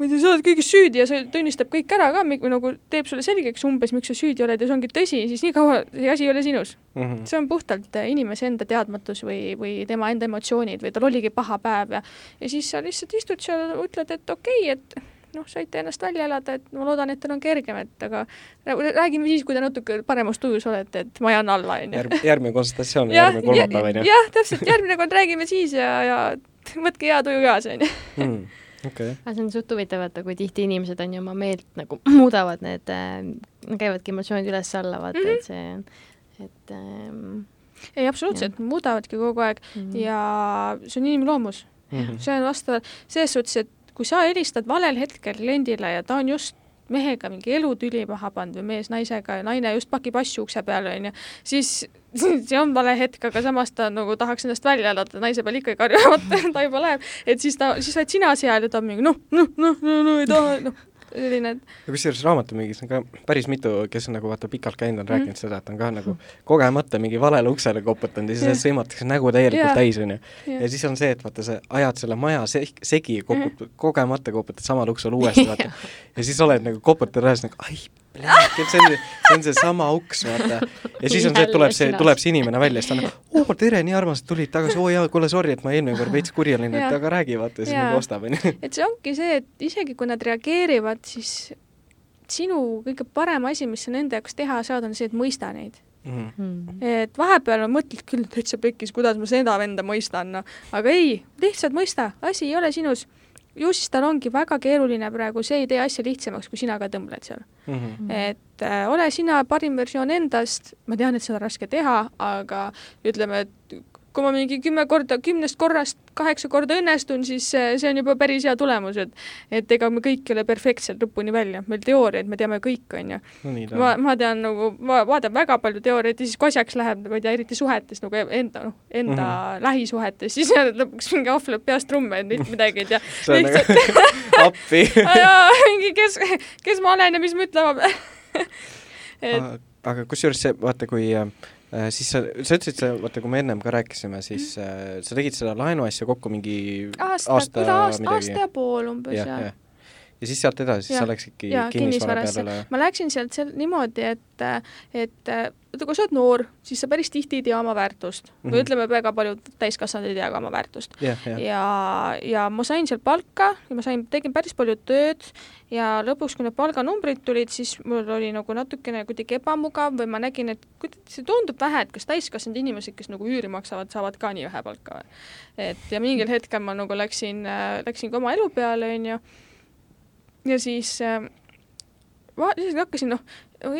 ma ei tea, sa oled kõiges süüdi ja see tunnistab kõik ära ka, või nagu teeb sulle selgeks umbes, miks sa süüdi oled ja see ongi tõsi, siis nii kaua see asi ei ole sinus. mm -hmm. see on puhtalt äh, inimese enda teadmatus või, või tema enda emotsioonid või tal oligi paha päev ja ja siis sa lihtsalt istud seal, ütled, et okei okay,, et noh, saite ennast välja elada, et ma loodan, et teil on kergem, et aga räägime siis, kui te natuke paremas tujus olete, et ma jään alla, onju. järg, järgmine konsultatsioon on järgmine kolmapäev, onju. jah, täpselt, järgmine kord räägime siis ja, ja võtke hea tuju kaasa, onju. Mm, [LAUGHS] okei. aga see on suht huvitav, vaata, kui tihti inimesed on ju oma meelt nagu [CLEARS THROAT] muudavad, need äh, käivadki emotsioonid üles-alla, vaata mm, -hmm. et see, et ähm, ei, absoluutselt, muudavadki kogu aeg mm -hmm. ja see on inimloomus Mhm. see on vastavalt selles suhtes, et kui sa helistad valel hetkel kliendile ja ta on just mehega mingi elutüli maha pannud või mees naisega ja naine just pakib asju ukse peale, onju, siis [LAUGHS] see on vale hetk, aga samas ta nagu tahaks ennast välja elada, naise peal ikka ei karju, vot [LAUGHS] ta juba läheb, et siis ta, siis oled sina seal ja ta on mingi noh, noh, noh, noh, no ei taha, noh, selline ja kusjuures raamatumüügis on ka päris mitu, kes on nagu vaata pikalt käinud, on Mhm. rääkinud seda, et on ka nagu kogemata mingi valele uksele koputanud ja siis Jah. sõimatakse nägu täielikult Jah. täis, onju. ja siis on see, et vaata, sa ajad selle maja se-, segi ja koputad, kogemata koputad samal uksel uuesti, vaata. [LAUGHS] ja siis oled nagu, koputad üles nagu, ai, et see on, see on seesama uks, vaata. ja siis on see, et tuleb see, tuleb see inimene välja, siis ta on nagu, oo, tere, nii armas, et tulid tagasi, oo jaa, kuule, sorry, et ma eelmine kord veits kuri olin, et aga räägi, vaata, siis nagu ostab, onju. et see ongi see, et isegi kui nad reageerivad, siis sinu kõige parem asi, mis sa nende jaoks teha saad, on see, et mõista neid Mhm. mm. et vahepeal on mõtled küll täitsa pekkis, kuidas ma seda venda mõistan, noh. aga ei, lihtsalt mõista, asi ei ole sinus. Ju siis tal ongi väga keeruline praegu, see ei tee asja lihtsamaks, kui sina ka tõmbled seal. Mhm. et äh, ole sina parim versioon endast, ma tean, et seda on raske teha, aga ütleme, et kui ma mingi kümme korda, kümnest korrast kaheksa korda õnnestun, siis see, on juba päris hea tulemus, et et ega me kõik ei ole perfektsed lõpuni välja, meil teooriaid, me teame kõik, on ju ma, ma tean nagu, ma vaatan väga palju teooriaid ja siis kui asjaks läheb, ma ei tea, eriti suhetes nagu enda, noh, enda mm -hmm. lähisuhetes, [LAUGHS] siis lõpuks mingi ahv lööb peast trumme, et mitte midagi ei tea. [LAUGHS] see on nagu [LAUGHS] appi jaa, mingi kes, kes ma olen ja mis ma ütlema pean et aga, aga kusjuures see, vaata, kui äh, siis sa, sa ütlesid, sa, vaata, kui me ennem ka rääkisime, siis äh, sa tegid seda laenuasja kokku mingi aasta, aasta aasta, aasta, ja pool umbes jah, jah. jah. Ja siis sealt edasi, sa läksidki kinnisvara peale? ma läksin sealt seal niimoodi, et, et vaata, kui sa oled noor, siis sa päris tihti ei tea oma väärtust mm. Mhm. või ütleme, väga paljud täiskasvanud ei tea ka oma väärtust. jah, jah. ja, ja ma sain seal palka ja ma sain, tegin päris palju tööd ja lõpuks, kui need palganumbrid tulid, siis mul oli nagu natukene kuidagi ebamugav või ma nägin, et kuidagi see tundub vähe, et kas täiskasvanud inimesed, kes nagu üüri maksavad, saavad ka nii vähe palka või. et ja mingil hetkel ma nagu läksin, läksin ka oma elu peale, onju. Ja siis äh, ma lihtsalt hakkasin, noh,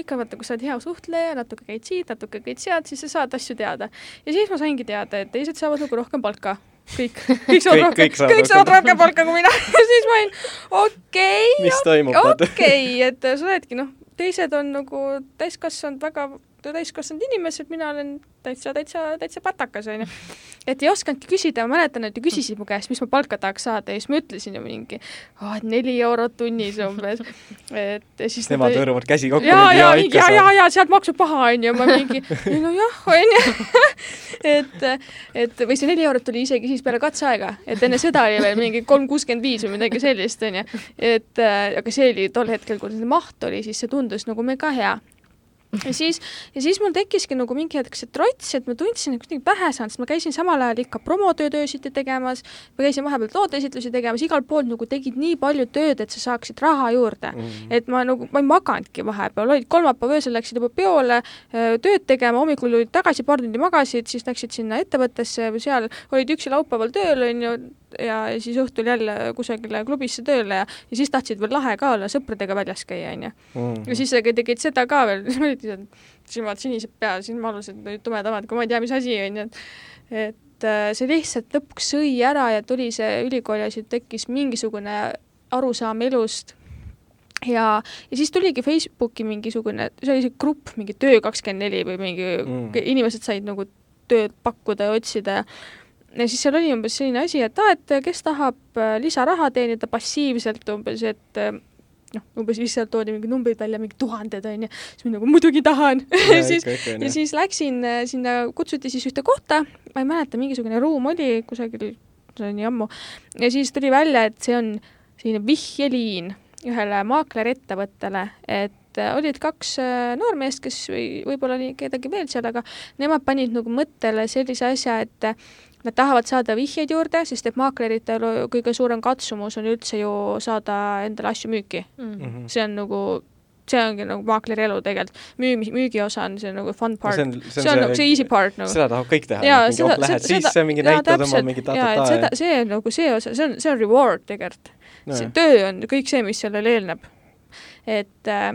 ikka vaata, kui sa oled hea suhtleja, natuke käid siit, natuke käid sealt, siis sa saad asju teada. ja siis ma saingi teada, et teised saavad nagu rohkem palka. kõik, [LAUGHS] kõik saavad rohkem, kõik saavad kõik saavad rohkem. palka kui mina [LAUGHS] ja siis ma olin, okei vaata? okei, et sa oledki noh, teised on nagu täiskasvanud väga täiskasvanud inimesed, mina olen täitsa, täitsa, täitsa patakas, onju. et ei osanudki küsida, ma mäletan, et ta küsisid mu käest, mis ma palka tahaks saada ja siis ma ütlesin ju mingi oh,, et neli eurot tunnis umbes. et siis nemad hõõruvad käsi kokku. ja, ja, ja, ja, ja sealt maksub paha, onju, ma mingi, nojah, onju. et, et või see neli eurot tuli isegi siis peale katseaega, et enne seda oli veel mingi kolm kuuskümmend viis või midagi sellist, onju. et aga see oli tol hetkel, kui see maht oli, siis see tundus nagu mega hea [LAUGHS] ja siis, ja siis mul tekkiski nagu mingi hetk see trots, et ma tundsin, et kuidagi pähe saan, sest ma käisin samal ajal ikka promotööd öösiti tegemas, ma käisin vahepeal tooteesitlusi tegemas, igalt poolt nagu tegid nii palju tööd, et sa saaksid raha juurde mm. -hmm. et ma nagu, ma ei maganudki vahepeal, olid kolmapäeva öösel läksid juba peole tööd tegema, hommikul tulid tagasi, paar tundi magasid, siis läksid sinna ettevõttesse või seal olid üksi laupäeval tööl, on ju, ja siis õhtul jälle kusagile klubisse tööle ja, ja siis tahtsid veel lahe ka olla, sõpradega väljas käia, onju. Mhm. ja siis tegid seda ka veel, [LAUGHS] olid silmad sinised pea, silmaalused olid tumedamad, kui ma ei tea, mis asi, onju, et et äh, see lihtsalt lõpuks sõi ära ja tuli see ülikooli asi, tekkis mingisugune arusaam elust. Ja, ja siis tuligi Facebooki mingisugune, see oli see grupp, mingi Töö kakskümmend neli või mingi mm. inimesed said nagu tööd pakkuda ja otsida. Ja ja siis seal oli umbes selline asi, et aa, et kes tahab äh, lisaraha teenida passiivselt umbes, et äh, noh, umbes siis sealt toodi mingeid numbreid välja, mingi tuhanded onju, siis ma nagu muidugi tahan. [LAUGHS] ja siis, ja siis läksin äh, sinna, kutsuti siis ühte kohta, ma ei mäleta, mingisugune ruum oli kusagil, see on nii ammu, ja siis tuli välja, et see on selline vihjeliin ühele maaklerettevõttele, et olid kaks noormeest, kes või võib-olla oli kedagi veel seal, aga nemad panid nagu mõttele sellise asja, et Nad tahavad saada vihjeid juurde, sest et maakleritel kõige suurem katsumus on üldse ju saada endale asju müüki mm. -hmm. see on nagu see ongi nagu maakleri elu tegelikult. müümi, müügiosa on see nagu fun part. see on, see on, see on nagu see easy part nagu. seda tahab kõik teha. jaa, seda, oh, lähed seda, sisse, mingi näitad oma mingi ta-ta-ta. seda, see on nagu see osa, see on, see on reward tegelikult no,. see töö on kõik see, mis sellele eelneb. et äh,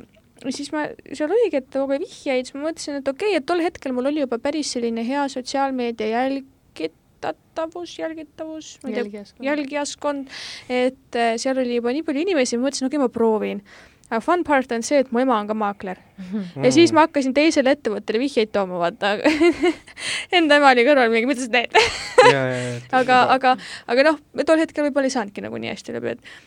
siis ma, seal oligi, et kogu vihjeid, siis ma mõtlesin, et okei okay,, et tol hetkel mul oli juba päris selline hea sotsiaalmeedia jälg jälgitatavus, jälgitavus, ma ei tea, jälgijaskond, et äh, seal oli juba nii palju inimesi, ma mõtlesin, okei okay,, ma proovin. aga fun part on see, et mu ema on ka maakler. Mm.. ja siis ma hakkasin teisele ettevõttele vihjeid tooma, vaata [LAUGHS] Enda ema oli kõrval mingi, mida sa teed aga, aga, aga noh, tol hetkel võib-olla ei saanudki nagu nii hästi läbi, et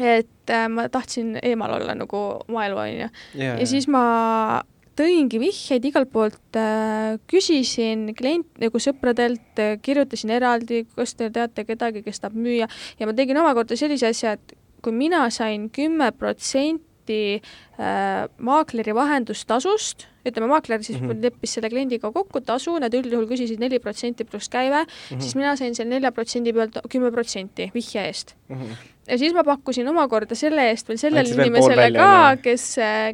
et äh, ma tahtsin eemal olla nagu maaelu, onju. ja. siis ma tõingi vihjeid igalt poolt äh,, küsisin klient, nagu sõpradelt äh,, kirjutasin eraldi, kas te teate kedagi, kes tahab müüa ja ma tegin omakorda sellise asja, et kui mina sain kümme protsenti äh, maakleri vahendustasust, ütleme, maakler siis mm -hmm. leppis selle kliendiga kokku tasu, nad üldjuhul küsisid neli protsenti pluss käive mm, -hmm. siis mina sain selle nelja protsendi pealt kümme protsenti vihje eest mm. -hmm ja siis ma pakkusin omakorda selle eest veel sellele inimesele ka, kes,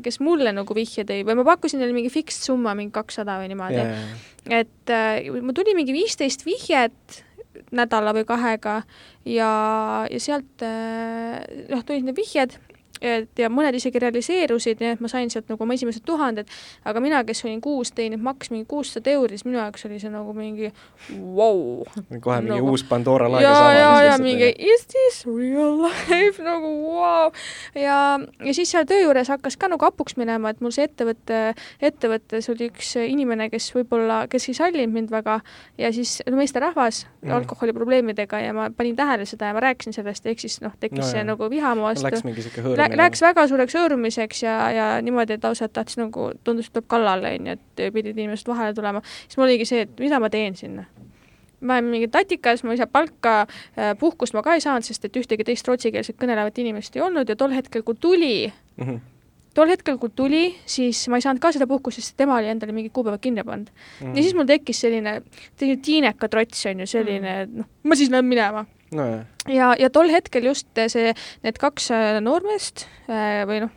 kes mulle nagu vihje tõi. Või ma pakkusin neile mingi fixed summa, mingi kakssada või niimoodi. Yeah.. et äh, mul tuli mingi viisteist vihjet nädala või kahega ja, ja sealt äh, noh, tulid need vihjed et ja mõned isegi realiseerusid, nii et ma sain sealt nagu oma esimesed tuhanded, aga mina, kes olin kuus teeninud maks mingi kuussada euri, siis minu jaoks oli see nagu mingi vau wow.. kohe mingi nagu, uus Pandora laega sama. ja, ja, ja mingi is this real life [LAUGHS] nagu vau wow.. ja, ja siis seal töö juures hakkas ka nagu hapuks minema, et mul see ettevõte, ettevõttes oli üks inimene, kes võib-olla, kes ei sallinud mind väga ja siis no meesterahvas mm. alkoholiprobleemidega ja ma panin tähele seda ja ma rääkisin sellest, ehk siis noh, tekkis no, see nagu viha mu vastu. Läks mingi siuke hõõr läks väga suureks hõõrumiseks ja, ja niimoodi, et lausa tahtis nagu, tundus, et tuleb kallale, onju, et pidid inimesed vahele tulema. siis mul oligi see, et mida ma teen sinna. ma olen mingi tatikas, ma ei saa palka, äh, puhkust ma ka ei saanud, sest et ühtegi teist rootsikeelset kõnelevat inimest ei olnud ja tol hetkel, kui tuli mm, -hmm tol hetkel, kui tuli, siis ma ei saanud ka seda puhkust, sest tema oli endale mingid kuupäevad kinni pannud. Mm.. ja siis mul tekkis selline, selline tiineka trots on ju, selline, noh, ma siis lähen minema no,. ja, ja tol hetkel just see, need kaks äh, noormeest äh, või noh,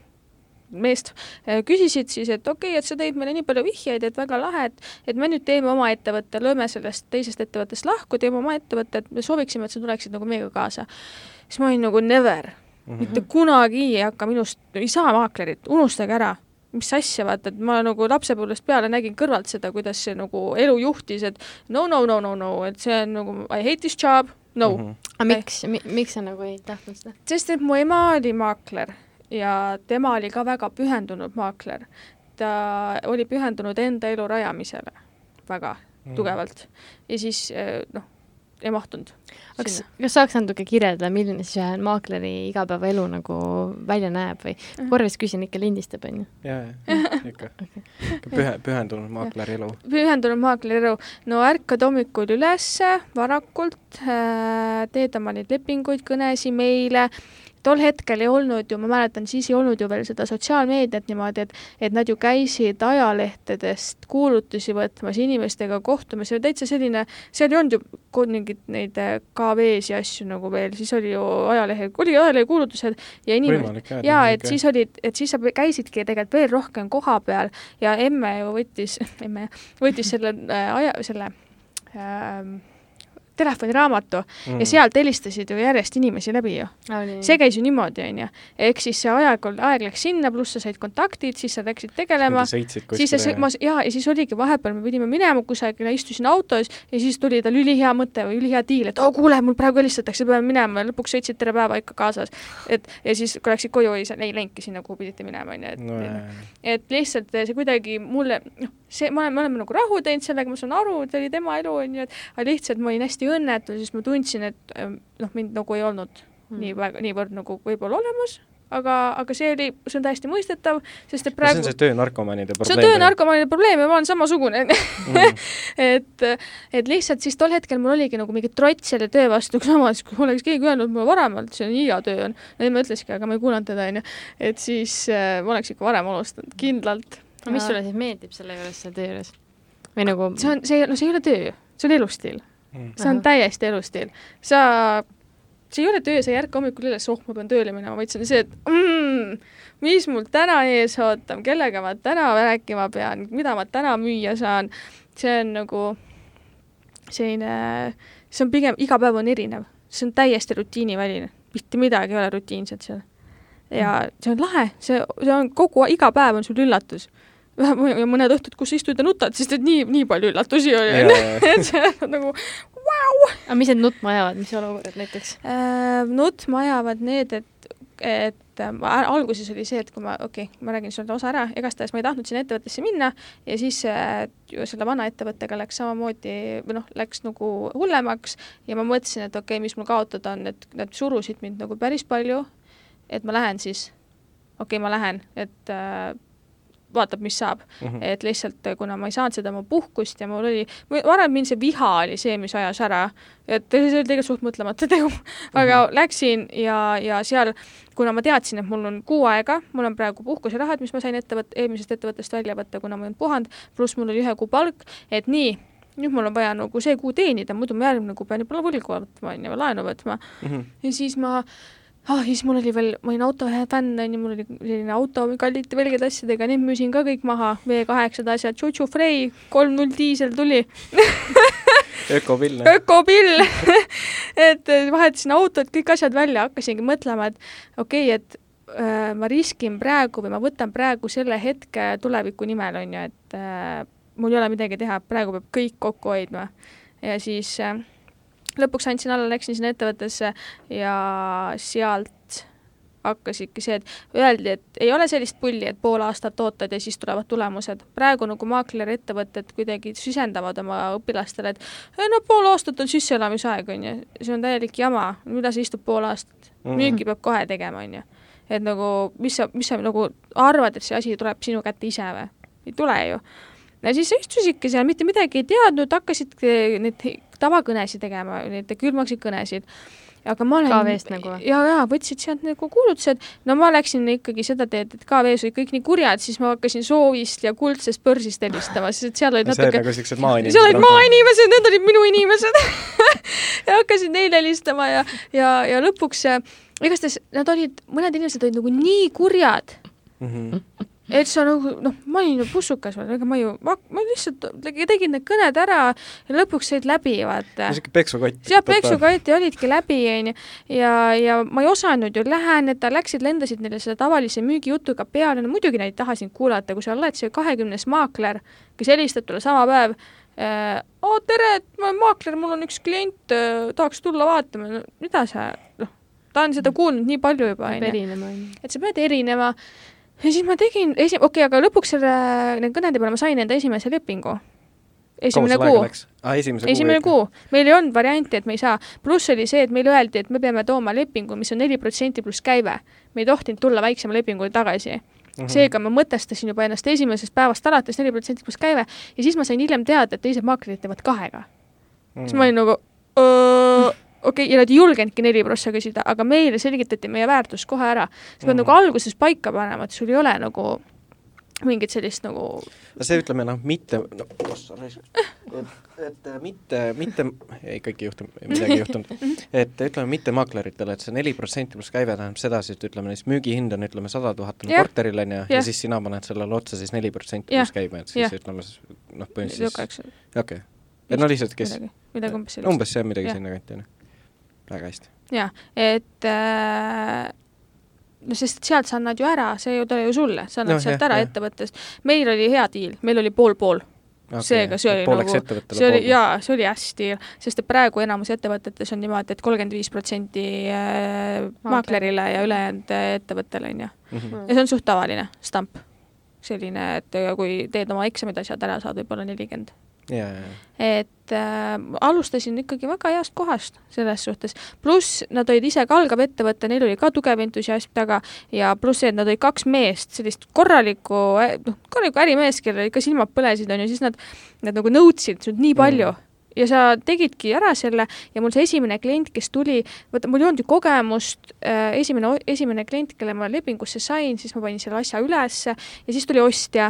meest äh, küsisid siis, et okei okay,, et sa tõid meile nii palju vihjeid, et väga lahe, et, et me nüüd teeme oma ettevõtte, lööme sellest teisest ettevõttest lahku, teeme oma ettevõtte, et me sooviksime, et sa tuleksid nagu meiega kaasa. siis ma olin nagu never mm, -hmm. mitte kunagi ei hakka minust, ei saa maaklerit, unustage ära mis asja, vaata, et ma nagu lapsepõlvest peale nägin kõrvalt seda, kuidas see nagu elu juhtis, et no, no, no, no, no, et see on nagu I hate this job, no mm. -hmm. aga miks mi,, miks sa nagu ei tahtnud seda? sest et mu ema oli maakler ja tema oli ka väga pühendunud maakler. ta oli pühendunud enda elu rajamisele väga Mm. tugevalt ja siis eh, noh, ei mahtunud kas, kas saaks natuke kirjeldada, milline siis ühe maakleri igapäevaelu nagu välja näeb või Mhm. korvis küsin, ikka lindistab, on ju? jaa, jaa, [LAUGHS] ikka. ikka pühe, pühendunud maakleri elu. pühendunud maakleri elu, no ärkad hommikul ülesse varakult, teed oma neid lepinguid, kõnesid, meile, tol hetkel ei olnud ju, ma mäletan, siis ei olnud ju veel seda sotsiaalmeediat niimoodi, et et nad ju käisid ajalehtedest kuulutusi võtmas, inimestega kohtumas, see oli täitsa selline, seal ei olnud ju mingeid neid äh, KV-si asju nagu veel, siis oli ju ajalehe, oli ajalehekuulutused ja inimesed jaa, et siis olid, et siis sa käisidki tegelikult veel rohkem koha peal ja emme ju võttis, [LAUGHS] emme võttis selle äh, aja, selle äh, telefoniraamatu mm. ja sealt helistasid ju järjest inimesi läbi ju. see käis ju niimoodi, onju. ehk siis see aeg, aeg läks sinna, pluss sa said kontaktid, siis sa läksid tegelema, siis sa, ma, jaa, ja siis oligi vahepeal, me pidime minema kusagile, istusin autos ja siis tuli tal ülihea mõte või ülihea diil, et oo kuule, mul praegu helistatakse, peame minema ja lõpuks sõitsid tere päeva ikka kaasas. et ja siis, kui läksid koju, ei, ei läinudki sinna, kuhu pidite minema, onju, et no, et lihtsalt see kuidagi mulle, noh, see, ma olen, me oleme nagu rahu teinud sellega, ma saan aru, et oli tema elu, onju, et aga lihtsalt ma olin hästi õnnetu, sest ma tundsin, et noh, mind nagu ei olnud mm. nii väga, niivõrd nagu võib-olla olemas, aga, aga see oli, see on täiesti mõistetav, sest et praegu no see on see töönarkomaanide probleem. see on töönarkomaanide probleem ja ma olen samasugune mm. [LAUGHS] et, et lihtsalt siis tol hetkel mul oligi nagu mingi trots selle töö vastu, samas kui oleks keegi öelnud mulle varem, et see on hea töö on, no tema ütleski, aga ma ei kuulanud teda, onju, et siis äh, ma oleks ikka varem alustanud, kindlalt. Aga mis sulle siis meeldib selle juures, selle töö juures? või nagu see on, see, no see ei ole töö, see on elustiil. Mm.. see on täiesti elustiil. sa, see ei ole töö, sa ei ärka hommikul üles, oh, ma pean tööle minema, vaid see on see, et mm, mis mul täna ees ootab, kellega ma täna rääkima pean, mida ma täna müüa saan. see on nagu selline, see on pigem, iga päev on erinev, see on täiesti rutiiniväline, mitte midagi ei ole rutiinset seal. ja see on lahe, see, see on kogu, iga päev on sul üllatus ja mõned õhtud, kus istud ja nutad, sest et nii, nii palju üllatusi oli, [LAUGHS] et see on nagu vau. aga mis need nutma ajavad, mis olukorrad näiteks äh,? nutma ajavad need, et, et äh, alguses oli see, et kui ma, okei okay,, ma räägin sulle osa ära, igastahes ma ei tahtnud sinna ettevõttesse minna ja siis äh, ju selle vana ettevõttega läks samamoodi või noh, läks nagu hullemaks ja ma mõtlesin, et okei okay,, mis mul kaotada on, et nad surusid mind nagu päris palju, et ma lähen siis, okei okay,, ma lähen, et äh, vaatab, mis saab mm. -hmm. et lihtsalt, kuna ma ei saanud seda oma puhkust ja mul oli, varem mind see viha oli see, mis ajas ära, et see oli tegelikult suht mõtlemata tegu, [LAUGHS] aga mm -hmm. läksin ja, ja seal, kuna ma teadsin, et mul on kuu aega, mul on praegu puhkuserahad, mis ma sain ettevõtte, eelmisest ettevõttest välja võtta, kuna ma ei olnud puhanud, pluss mul oli ühe kuu palk, et nii, nüüd mul on vaja nagu see kuu teenida, muidu ma järgmine kuu pean juba võlgu võtma, on ju, laenu võtma mm. -hmm. ja siis ma ah, ja siis mul oli veel, ma olin autofänn, on ju, mul oli selline auto kallite velgede asjadega, need müüsin ka kõik maha, V8-d asjad, Chuchu Frey, kolm null diisel tuli [LAUGHS] ökopill. ökopill [LAUGHS] et vahetasin autod, kõik asjad välja, hakkasingi mõtlema, et okei okay,, et äh, ma riskin praegu või ma võtan praegu selle hetke tuleviku nimel, on ju, et äh, mul ei ole midagi teha, praegu peab kõik kokku hoidma. ja siis äh, lõpuks andsin alla, läksin sinna ettevõttesse ja sealt hakkasidki see, et öeldi, et ei ole sellist pulli, et pool aastat ootad ja siis tulevad tulemused. praegu nagu maaklerettevõtted kuidagi sisendavad oma õpilastele, et no pool aastat on sisseelamisaeg, on ju, see on täielik jama, mida sa istud pool aastat, mhm. müüki peab kohe tegema, on ju. et nagu, mis sa, mis sa nagu arvad, et see asi tuleb sinu kätte ise või? ei tule ju. ja siis sa istusidki seal, mitte midagi ei teadnud, hakkasid neid tavakõnesid tegema, neid külmaksid kõnesid aga ma olen KV-st nagu? ja, ja võtsid sealt nagu kuulutused, no ma läksin ikkagi seda teed, et KV-s olid kõik nii kurjad, siis ma hakkasin soovist ja kuldsest börsist helistama, sest et seal olid natuke nagu siuksed maainimesed. seal olid maainimesed, need olid minu inimesed [LAUGHS] ja hakkasin neile helistama ja, ja, ja lõpuks igastahes nad olid, mõned inimesed olid nagu nii kurjad mm. -hmm et sa nagu noh, ma olin ju pussukas ega ma ju, ma, ma lihtsalt tegin need kõned ära ja lõpuks said läbi, vaata. siuke peksukott. jah, peksukott ja olidki läbi, onju. ja, ja ma ei osanud ju läheneda, läksid, lendasid neile selle tavalise müügijutuga peale, no muidugi nad ei taha sind kuulata, kui sa oled see kahekümnes maakler, kes helistab sulle sama päev äh,. oo, tere, et ma olen maakler, mul on üks klient äh,, tahaks tulla vaatama no,, mida sa, noh, ta on seda kuulnud nii palju juba, onju. et sa pead erinema ja siis ma tegin esi-, okei okay,, aga lõpuks selle, nende kõnede peale ma sain enda esimese lepingu. esimene kuu. Ah, esimese kuu. esimene kuu, meil ei olnud varianti, et me ei saa. pluss oli see, et meile öeldi, et me peame tooma lepingu, mis on neli protsenti pluss käive. me ei tohtinud tulla väiksema lepinguga tagasi mm. -hmm. seega ma mõtestasin juba ennast esimesest päevast alates neli protsenti pluss käive ja siis ma sain hiljem teada, et teised maaklerid teevad kahega mm. -hmm. siis ma olin nagu okei okay,, ja nad ei julgenudki neli prossa küsida, aga meile selgitati meie väärtus kohe ära. sa pead mm. nagu alguses paika panema, et sul ei ole nagu mingit sellist nagu no see ütleme noh, mitte no, et, et mitte, mitte, ikkagi ei juhtunud, midagi ei juhtunud, [LAUGHS] et ütleme mitte maakleritele, et see neli protsenti pluss käive tähendab sedasi, et ütleme siis müügihind on ütleme sada tuhat on korteril on ju, ja siis sina paned sellele otsa siis neli protsenti pluss käive, et siis ja. ütleme noh, põhimõtteliselt okei. Okay., et no lihtsalt kes midagi umbes see on midagi sinnakanti, on ju väga hästi. jah, et äh, no sest sealt sa annad ju ära, see ei tule ju sulle, sa annad no, sealt jah, ära jah. ettevõttest. meil oli hea diil, meil oli pool-pool okay, seega see oli nagu, see oli, jaa, see oli hästi, sest et praegu enamus ettevõtetes on niimoodi, et kolmkümmend viis protsenti äh, maaklerile ja ülejäänud ettevõttele, on ju. Mhm. ja see on suht tavaline stamp. selline, et kui teed oma eksamid, asjad ära, saad võib-olla nelikümmend et äh, alustasin ikkagi väga heast kohast selles suhtes, pluss nad olid ise ka algav ettevõte, neil oli ka tugev entusiasm taga ja pluss see, et nad olid kaks meest, sellist korralikku, noh, korralikku ärimeest, kellel ikka silmad põlesid, on ju, siis nad, nad nagu nõudsid sult nii palju. Mm. Ja sa tegidki ära selle ja mul see esimene klient, kes tuli, vaata, mul ei olnud ju kogemust äh,, esimene, esimene klient, kelle ma lepingusse sain, siis ma panin selle asja ülesse ja siis tuli ostja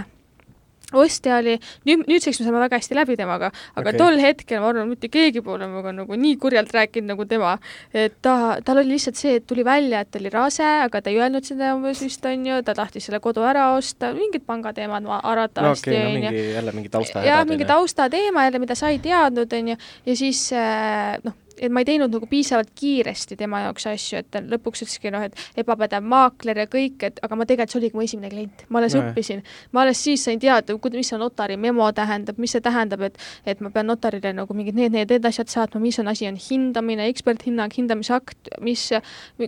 ostja oli, nüüd, nüüdseks me saame väga hästi läbi temaga, aga okay. tol hetkel ma arvan, mitte keegi pole minuga nagu nii kurjalt rääkinud nagu tema. et ta, tal oli lihtsalt see, et tuli välja, et ta oli rase, aga ta ei öelnud seda umbes vist, on ju, ta tahtis selle kodu ära osta, mingid pangateemad arvatavasti, on ju. jälle mingi tausta jah, mingi taustateema jälle, mida sa ei teadnud, on ju, ja siis äh, noh, et ma ei teinud nagu piisavalt kiiresti tema jaoks asju, et ta lõpuks ütleski noh, et ebapädev maakler ja kõik, et aga ma tegelikult, see oligi mu esimene klient, ma alles no, õppisin. ma alles siis sain teada, mis see notari memo tähendab, mis see tähendab, et et ma pean notarile nagu mingid need, need, need asjad saatma, mis on asi, on hindamine, eksperthinnang, hindamisakt, mis,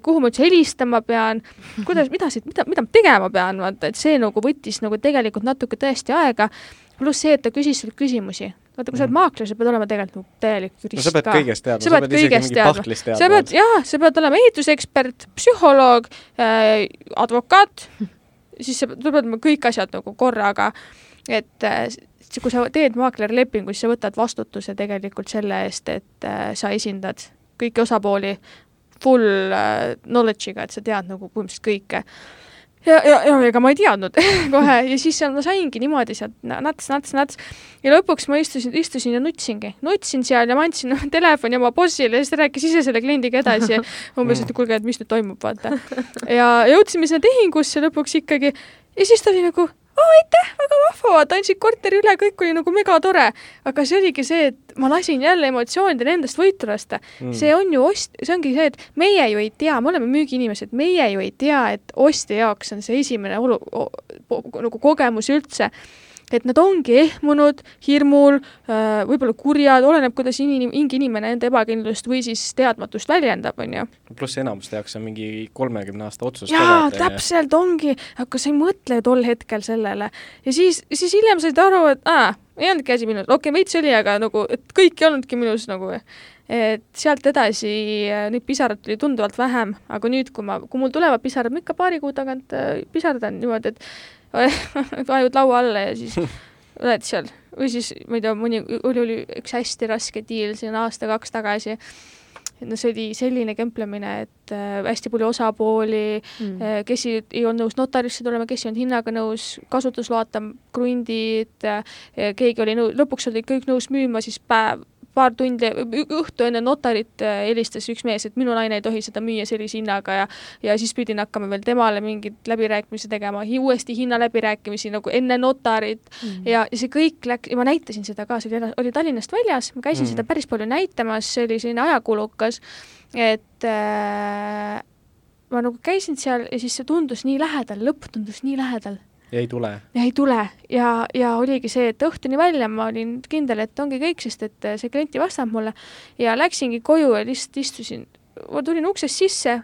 kuhu ma üldse helistama pean, kuidas, mida siit, mida, mida ma tegema pean, vaata, et see nagu võttis nagu tegelikult natuke tõesti aega, pluss see, et ta küsis sult küsimusi vaata, kui sa oled mhm. maakler, sa pead olema tegelikult nagu täielik jurist no, sa pead ka. kõigest teadma, sa pead kõigest teadma. sa pead, jaa, sa pead olema ehitusekspert, psühholoog äh,, advokaat, [LAUGHS] siis sa pead, pead olema kõik asjad nagu korraga, et äh, kui sa teed maaklerlepingu, siis sa võtad vastutuse tegelikult selle eest, et äh, sa esindad kõiki osapooli full äh, knowledge'iga, et sa tead nagu põhimõtteliselt kõike ja, ja, ja ega ma ei teadnud [LAUGHS] kohe. Ja siis seal ma saingi niimoodi sealt nats, nats, nats. Ja lõpuks ma istusin, istusin ja nutsingi, nutsin seal ja ma andsin [LAUGHS] telefoni oma bossile ja siis ta rääkis ise selle kliendiga edasi [LAUGHS] umbes, et kuulge, et mis nüüd toimub, vaata. ja jõudsime sinna tehingusse lõpuks ikkagi. Ja siis ta oli nagu oo aitäh, väga vahva, vaata andsid korteri üle, kõik oli nagu megatore. aga see oligi see, et ma lasin jälle emotsioonidel endast võitu lasta mm.. see on ju ost-, see ongi see, et meie ju ei tea, me oleme müügiinimesed, meie ju ei tea, et ostja jaoks on see esimene olu-, nagu kogemus üldse et nad ongi ehmunud, hirmul, äh, võib-olla kurjad, oleneb, kuidas inim-, mingi inimene enda ebakindlust või siis teadmatust väljendab, on ju. pluss enamuste jaoks on mingi kolmekümne aasta otsus jaa, täpselt ongi, aga sa ei mõtle tol hetkel sellele. ja siis, siis hiljem said aru, et aa, ei olnudki asi minus, okei okay,, veits oli, aga nagu, et kõik ei olnudki minus nagu. Et sealt edasi äh, neid pisaraid tuli tunduvalt vähem, aga nüüd, kui ma, kui mul tulevad pisarad, ma ikka paari kuu tagant äh, pisardan niimoodi, et [LAUGHS] vajud laua alla ja siis [LAUGHS] oled seal või siis ma ei tea, mõni, oli, oli üks hästi raske diil siin aasta-kaks tagasi. no see oli selline kemplemine, et äh, hästi palju osapooli mm., äh, kes ei, ei olnud nõus notarisse tulema, kes ei olnud hinnaga nõus, kasutusloata krundid äh,, keegi oli nõus, lõpuks olid kõik nõus müüma siis päev, paar tundi, õhtu enne notarit äh, helistas üks mees, et minu naine ei tohi seda müüa sellise hinnaga ja ja siis pidin hakkama veel temale mingeid läbirääkimisi tegema, uuesti hinnaläbirääkimisi nagu enne notarit mm -hmm. ja, ja see kõik läks, ja ma näitasin seda ka, see oli, oli Tallinnast väljas, ma käisin mm -hmm. seda päris palju näitamas, see oli selline ajakulukas, et äh, ma nagu käisin seal ja siis see tundus nii lähedal, lõpp tundus nii lähedal ja ei tule? ja ei tule. Ja, ja oligi see, et õhtuni välja ma olin kindel, et ongi kõik, sest et see klient ei vastanud mulle. Ja läksingi koju ja lihtsalt istusin, ma tulin uksest sisse,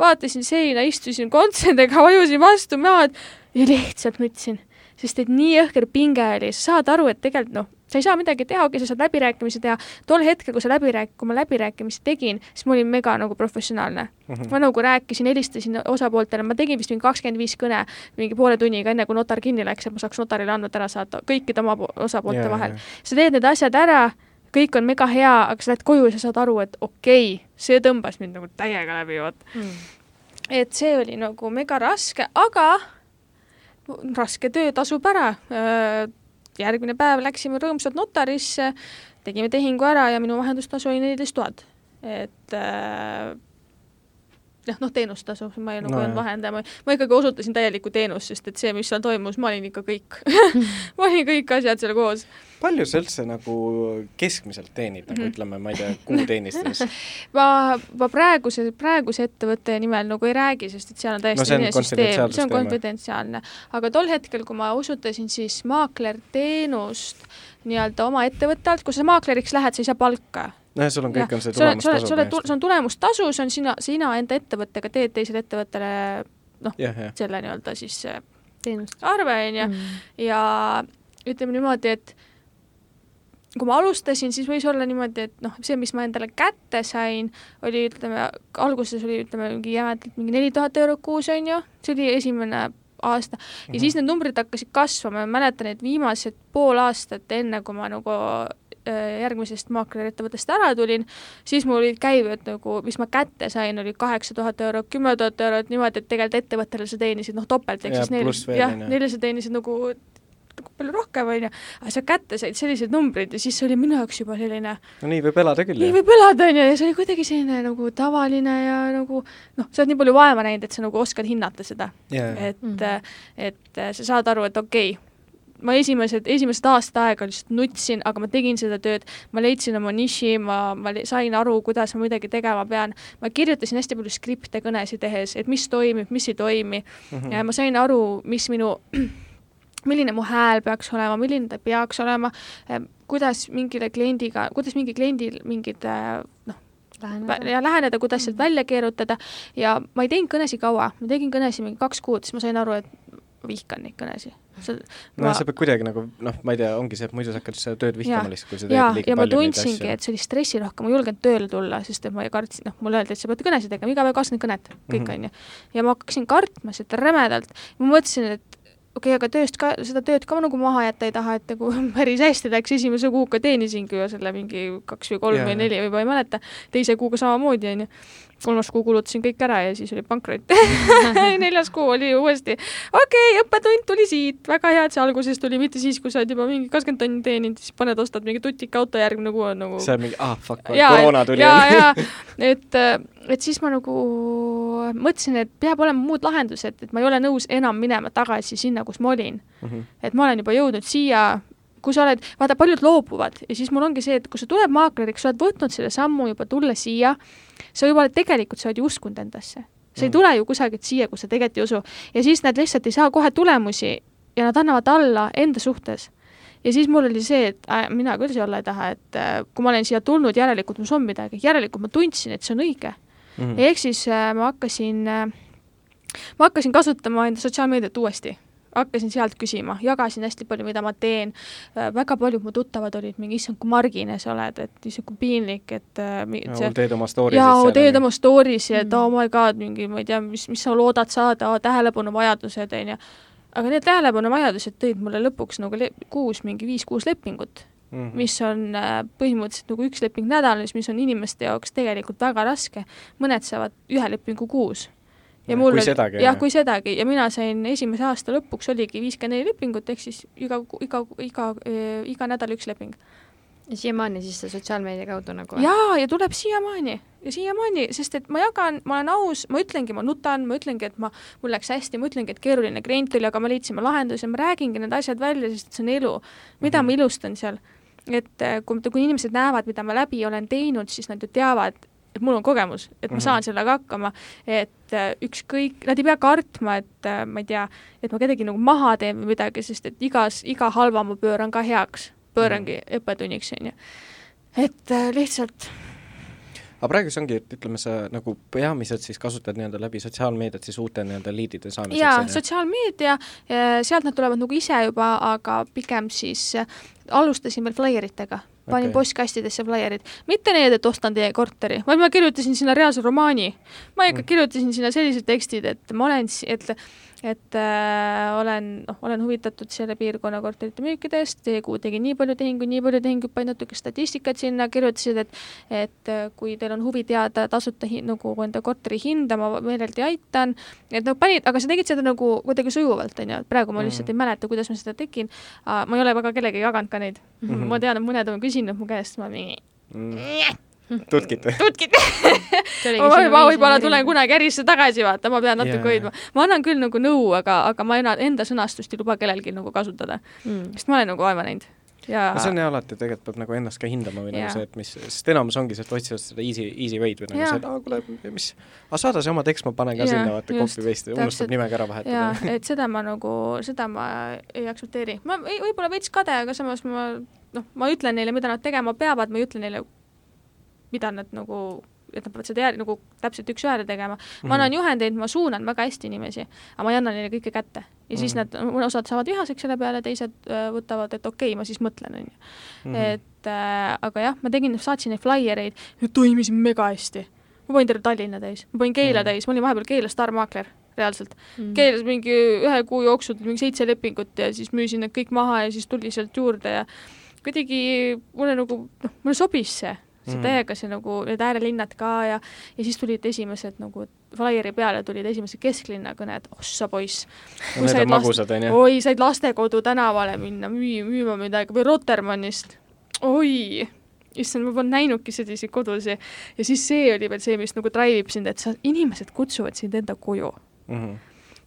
vaatasin seina, istusin kontserdega, vajusin [LAUGHS] vastu maad ja lihtsalt nutsin, sest et nii jõhker pinge oli, sa saad aru, et tegelikult noh, sa ei saa midagi teha, okei okay,, sa saad läbirääkimisi teha, tol hetkel, kui sa läbirääk-, kui ma läbirääkimisi tegin, siis ma olin mega nagu professionaalne. Mm. -hmm. ma nagu rääkisin, helistasin osapooltele, ma tegin vist mingi kakskümmend viis kõne mingi poole tunniga, enne kui notar kinni läks, et ma saaks notarile andmed ära saata kõikide oma osapoolte yeah, vahel. yeah.. sa teed need asjad ära, kõik on mega hea, aga sa lähed koju ja sa saad aru, et okei okay,, see tõmbas mind nagu täiega läbi, vot mm.. et see oli nagu mega raske, aga raske töö tasub ära järgmine päev läksime rõõmsalt notarisse, tegime tehingu ära ja minu vahendustasu oli neliteist tuhat. et äh, jah, noh, teenustasu, ma ei nagu no, olnud vahendaja, ma, ikkagi osutasin täielikku teenust, sest et see, mis seal toimus, ma olin ikka kõik. [LAUGHS] Ma olin kõik asjad seal koos. palju sa üldse nagu keskmiselt teenid, nagu mm -hmm. ütleme, ma ei tea, kuuteenistus [LAUGHS] ma, ma praeguse, praeguse ettevõtte nimel nagu ei räägi, sest et seal on täiesti no, teine süsteem, see on konfidentsiaalne. aga tol hetkel, kui ma osutasin siis maaklerteenust nii-öelda oma ettevõtte alt, kui sa maakleriks lähed, sa ei saa palka nojah, sul on kõik, on see tulemustasu. sul on, see on tulemustasu, see on sina, sina enda ettevõttega teed teisele ettevõttele noh, selle nii-öelda siis teenust, arve, on ju, mm. ja ütleme niimoodi, et kui ma alustasin, siis võis olla niimoodi, et noh, see, mis ma endale kätte sain, oli ütleme, alguses oli ütleme mingi jämedalt mingi neli tuhat eurot kuus, on ju, see oli esimene aasta. Ja mm -hmm. siis need numbrid hakkasid kasvama, ma mäletan, et viimased pool aastat enne, kui ma nagu Äh, järgmisest maaklerettevõttest ära tulin, siis mul olid käived nagu, mis ma kätte sain, oli kaheksa tuhat eurot, kümme tuhat eurot, niimoodi, et tegelikult ettevõttele sa teenisid noh, topelt, ehk siis neil, jah, neile sa teenisid nagu nagu palju rohkem, on ju, aga sa kätte said sellised numbrid ja siis see oli minu jaoks juba selline no nii võib elada küll, nii võib elada, on ju, ja see oli kuidagi selline nagu tavaline ja nagu noh, sa oled nii palju vaeva näinud, et sa nagu oskad hinnata seda. Yeah.. et mm, -hmm. et sa saad aru, et okei okay,, ma esimesed, esimesed aasta aega lihtsalt nutsin, aga ma tegin seda tööd, ma leidsin oma niši, ma, ma sain aru, kuidas ma midagi tegema pean. ma kirjutasin hästi palju skripte kõnesid tehes, et mis toimib, mis ei toimi mm. -hmm. ja ma sain aru, mis minu [CLEARS THROAT] milline mu hääl peaks olema, milline ta peaks olema, eh, kuidas mingile kliendiga, kuidas mingi kliendil mingid eh, noh, läheneda. ja läheneda, kuidas sealt mhm. välja keerutada ja ma ei teinud kõnesid kaua, ma tegin kõnesid mingi kaks kuud, siis ma sain aru, et vihkan neid kõnesid sa no ma... sa pead kuidagi nagu noh, ma ei tea, ongi see, et muidu sa hakkad seda tööd vihkama lihtsalt, kui sa teed ja, liiga ja palju neid asju. et see oli stressirohkem, ma ei julgenud tööle tulla, sest et ma kartsin, noh, mulle öeldi, et sa pead kõnesid tegema, iga päev kakskümmend kõnet, kõik mm, on -hmm. ju. ja ma hakkasin kartma seda rämedalt, ma mõtlesin, et okei okay,, aga tööst ka, seda tööd ka nagu maha jätta ei taha, et nagu [LAUGHS] päris hästi läks, esimese kuuga teenisingi ju selle mingi kaks või kolm yeah. või neli või ma ei mäleta, teise kuuga samamoodi, on ju kolmas kuu kulutasin kõik ära ja siis oli pankrot [LAUGHS] neljas kuu oli uuesti, okei okay,, õppetund tuli siit, väga hea, et see alguses tuli, mitte siis, kui sa oled juba mingi kakskümmend tonni teeninud, siis paned, ostad mingi tutika auto, järgmine kuu on nagu see on mingi, ah fuck, koroona tuli. ja, ja, [LAUGHS] et, et siis ma nagu mõtlesin, et peab olema muud lahendused, et ma ei ole nõus enam minema tagasi sinna, kus ma olin mm. -hmm. et ma olen juba jõudnud siia, kui sa oled, vaata, paljud loobuvad ja siis mul ongi see, et kui sa tuled maakleriks, sa oled võtnud selle sammu juba tulla siia, sa juba oled, tegelikult sa oled ju uskunud endasse. sa ei mm. tule ju kusagilt siia, kus sa tegelikult ei usu. ja siis nad lihtsalt ei saa kohe tulemusi ja nad annavad alla enda suhtes. ja siis mul oli see, et äh, mina küll siia olla ei taha, et äh, kui ma olen siia tulnud, järelikult mul on midagi, järelikult ma tundsin, et see on õige mm.. ehk siis äh, ma hakkasin äh,, ma hakkasin kasutama enda sotsiaalmeediat uuesti hakkasin sealt küsima, jagasin hästi palju, mida ma teen, äh, väga paljud mu tuttavad olid mingi, issand, kui margine sa oled, et issand, kui piinlik, et äh, see, teed oma story'si. jaa, teed oma story'si, et mm. oh my god, mingi, ma ei tea, mis, mis sa loodad saada, tähelepanuvajadused, on ju. aga need tähelepanuvajadused tõid mulle lõpuks nagu kuus mingi viis-kuus lepingut Mm -hmm. mis on äh, põhimõtteliselt nagu üks leping nädalas, mis on inimeste jaoks tegelikult väga raske. mõned saavad ühe lepingu kuus ja mul kui sedagi? jah, kui sedagi ja mina sain esimese aasta lõpuks oligi viiskümmend neli lepingut, ehk siis iga, iga, iga, iga nädal üks leping. ja siiamaani siis see sotsiaalmeedia kaudu nagu? jaa, ja tuleb siiamaani ja siiamaani, sest et ma jagan, ma olen aus, ma ütlengi, ma nutan, ma ütlengi, et ma, mul läks hästi, ma ütlengi, et keeruline klient oli, aga me leidsime lahenduse, ma räägingi need asjad välja, sest see on elu. mida mm -hmm. ma ilustan seal? et kui, kui inimesed näevad, mida ma läbi olen teinud, siis nad ju teavad, et mul on kogemus, et ma mm -hmm. saan sellega hakkama, et äh, ükskõik, nad ei pea kartma, et äh, ma ei tea, et ma kedagi nagu maha teen või midagi, sest et igas, iga halva ma pööran ka heaks, pöörangi mm -hmm. õppetunniks, on ju. et äh, lihtsalt aga praegu see ongi, et ütleme, sa nagu peamiselt siis kasutad nii-öelda läbi sotsiaalmeediat siis uute nii-öelda liidide saamiseks? jaa, sotsiaalmeedia, sealt nad tulevad nagu ise juba, aga pigem siis alustasin veel flaieritega panin okay. postkastidesse flaierid, mitte need, et ostan teie korteri, vaid ma kirjutasin sinna reaalse romaani. ma ikka mm. kirjutasin sinna sellised tekstid, et ma olen, et et äh, olen, noh, olen huvitatud selle piirkonna korterite müükidest, tegin nii palju tehinguid, nii palju tehinguid, panin natuke statistikat sinna, kirjutasid, et et äh, kui teil on huvi teada tasuta hi-, nagu enda korteri hinda, ma meeleldi aitan, et noh, panid, aga sa tegid seda nagu kuidagi sujuvalt, on ju, et praegu ma lihtsalt mm ei mäleta, kuidas ma seda tegin, ma ei ole väga kellegagi jaganud ka neid mm. -hmm. ma tean, et mõned on küsinud mu käest, ma mingi mm tutkit või? [LAUGHS] tutkit [LAUGHS] ma, ma võib-olla tulen kunagi ärisse tagasi, vaata, ma pean natuke yeah. hoidma. ma annan küll nagu nõu, aga, aga ma enda sõnastust ei luba kellelgi nagu kasutada mm.. sest ma olen nagu vaeva näinud ja no see on jah alati, tegelikult peab nagu ennast ka hindama või nagu see, et mis, sest enamus ongi see, et otsivad seda easy, easy way'd või nagu ja. see, et aa, kuule, mis, aga saada see oma tekst, ma panen ka ja, sinna, vaata, copy paste, unustab nimega ära vahetada. et seda ma nagu, seda ma ei aktsepteeri. ma võib-olla veits kade, aga samas ma noh, ma ütlen neile, mida nad tegema peavad, ma ei ütle neile mida nad nagu, et nad peavad seda jär, nagu täpselt üks-ühele tegema ma annan juhendeid, ma suunan väga hästi inimesi, aga ma ei anna neile kõike kätte. ja siis -hmm. nad, osad saavad vihaseks selle peale, teised äh, võtavad, et okei okay,, ma siis mõtlen, on ju. Mhm. et äh, aga jah, ma tegin, saatsin neid flaiereid ja toimisin mega hästi. ma panin terve Tallinna täis, ma panin Keila täis, ma olin vahepeal Keila staarmaakler reaalselt mm.. Keelas mingi ühe kuu jooksul mingi seitse lepingut ja siis müüsin need kõik maha ja siis tuli sealt juurde ja kuidagi mulle nagu, noh, mulle sobis see see mm. täiega see nagu, need äärelinnad ka ja ja siis tulid esimesed nagu flaieri peale tulid esimesed kesklinna kõned, ossa poiss. no need on magusad, on ju? oi, said lastekodu tänavale minna müü-, müüma midagi või Rotermannist, oi, issand, ma polnud näinudki selliseid kodusid ja siis see oli veel see, mis nagu drive ib sind, et sa, inimesed kutsuvad sind enda koju mm. -hmm.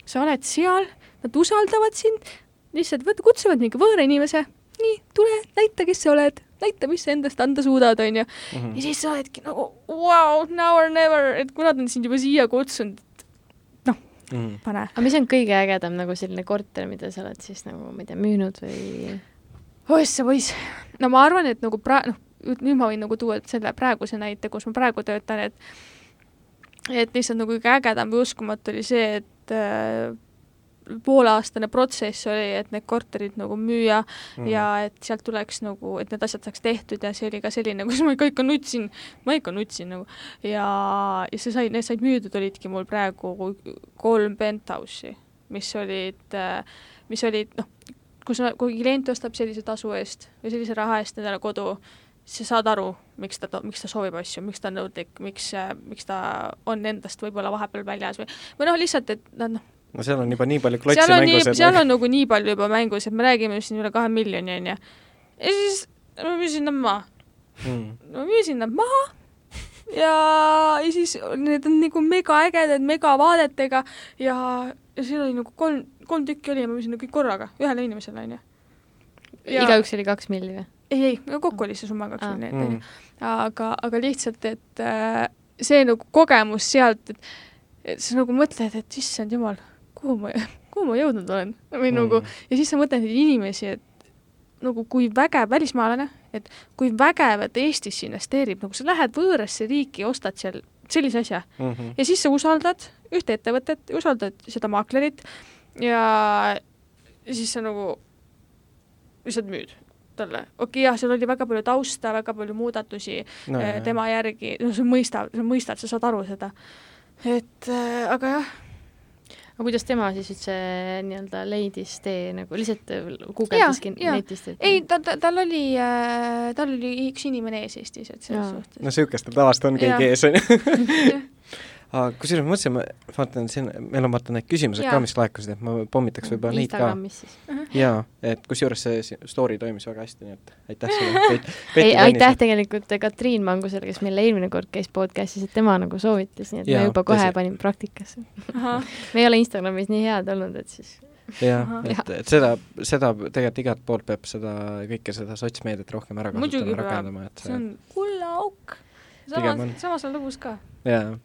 sa oled seal, nad usaldavad sind, lihtsalt võt-, kutsuvad mingi võõra inimese, nii, tule, näita, kes sa oled näita, mis sa endast anda suudad, onju. Mhm. ja siis sa oledki nagu wow, now or never, et kui nad on sind juba siia kutsunud, noh mm pane. aga mis on kõige ägedam nagu selline korter, mida sa oled siis nagu, ma ei tea, müünud või? oissa poiss, no ma arvan, et nagu pra-, noh, nüüd ma võin nagu tuua selle praeguse näite, kus ma praegu töötan, et et lihtsalt nagu kõige ägedam või uskumatu oli see, et äh, pooleaastane protsess oli, et need korterid nagu müüa mm. ja et sealt tuleks nagu, et need asjad saaks tehtud ja see oli ka selline, [LAUGHS] kus ma ikka, ikka nutsin, ma ikka nutsin nagu ja, ja see sai, need said müüdud, olidki mul praegu kolm penthouse'i, mis olid, mis olid noh, kus, kui klient ostab sellise tasu eest või sellise raha eest endale kodu, sa saad aru, miks ta, miks ta soovib asju, miks ta on nõudlik, miks, miks ta on endast võib-olla vahepeal väljas või, või noh, lihtsalt, et nad noh, no seal on juba nii palju klotsi mängus. seal on nagu nii palju juba mängus, et me räägime siin üle kahe miljoni, onju. ja siis ma müüsin nad maha hmm.. ma müüsin nad maha ja, ja siis need on nagu megaägedad, megavaadetega ja, ja seal oli nagu kolm, kolm tükki oli ja ma müüsin nad kõik korraga, ühele inimesele, onju. igaüks oli kaks milli või? ei, ei, no kokku oli see summa kaks ah. miljonit, onju. aga, aga lihtsalt, et äh, see nagu kogemus sealt, et, et sa nagu mõtled, et issand jumal kuhu ma, [LAUGHS] kuhu ma jõudnud olen või mm. nagu ja siis sa mõtled neid inimesi, et nagu kui vägev välismaalane, et kui vägev, et Eestisse investeerib, nagu sa lähed võõrasse riiki, ostad seal sellise asja mm -hmm. ja siis sa usaldad ühte ettevõtet, usaldad seda maaklerit ja siis sa nagu lihtsalt müüd talle. okei okay,, jah, seal oli väga palju tausta, väga palju muudatusi no, äh, tema järgi, no sa mõistad, sa mõistad, sa saad aru seda. et äh, aga jah aga kuidas tema siis üldse nii-öelda leidis tee nagu lihtsalt äh, guugeldaski netist? ei, ta, ta, tal oli äh,, tal oli üks inimene ees Eestis, et selles ja. suhtes. no niisugustel tavaliselt on keegi ees, on ju [LAUGHS] aga kusjuures ma mõtlesin, ma vaatan siin, meil on vaata need küsimused ja. ka, mis laekusid, et ma pommitaks võib-olla neid ka. siis. -huh. jaa, et kusjuures see story toimis väga hästi, nii et aitäh sulle [LAUGHS] ei, aitäh tegelikult Katriin Mangusele, kes meil eelmine kord käis podcast'is, et tema nagu soovitas, nii et ja, me juba kohe tõsi. panime praktikasse [LAUGHS] me ei ole Instagramis nii head olnud, et siis jah, et, et seda, seda tegelikult igalt poolt peab seda, kõike seda sotsmeediat rohkem ära kasutama, rakendama, et see, on kulla auk samas, samas on lõbus ka. jaa,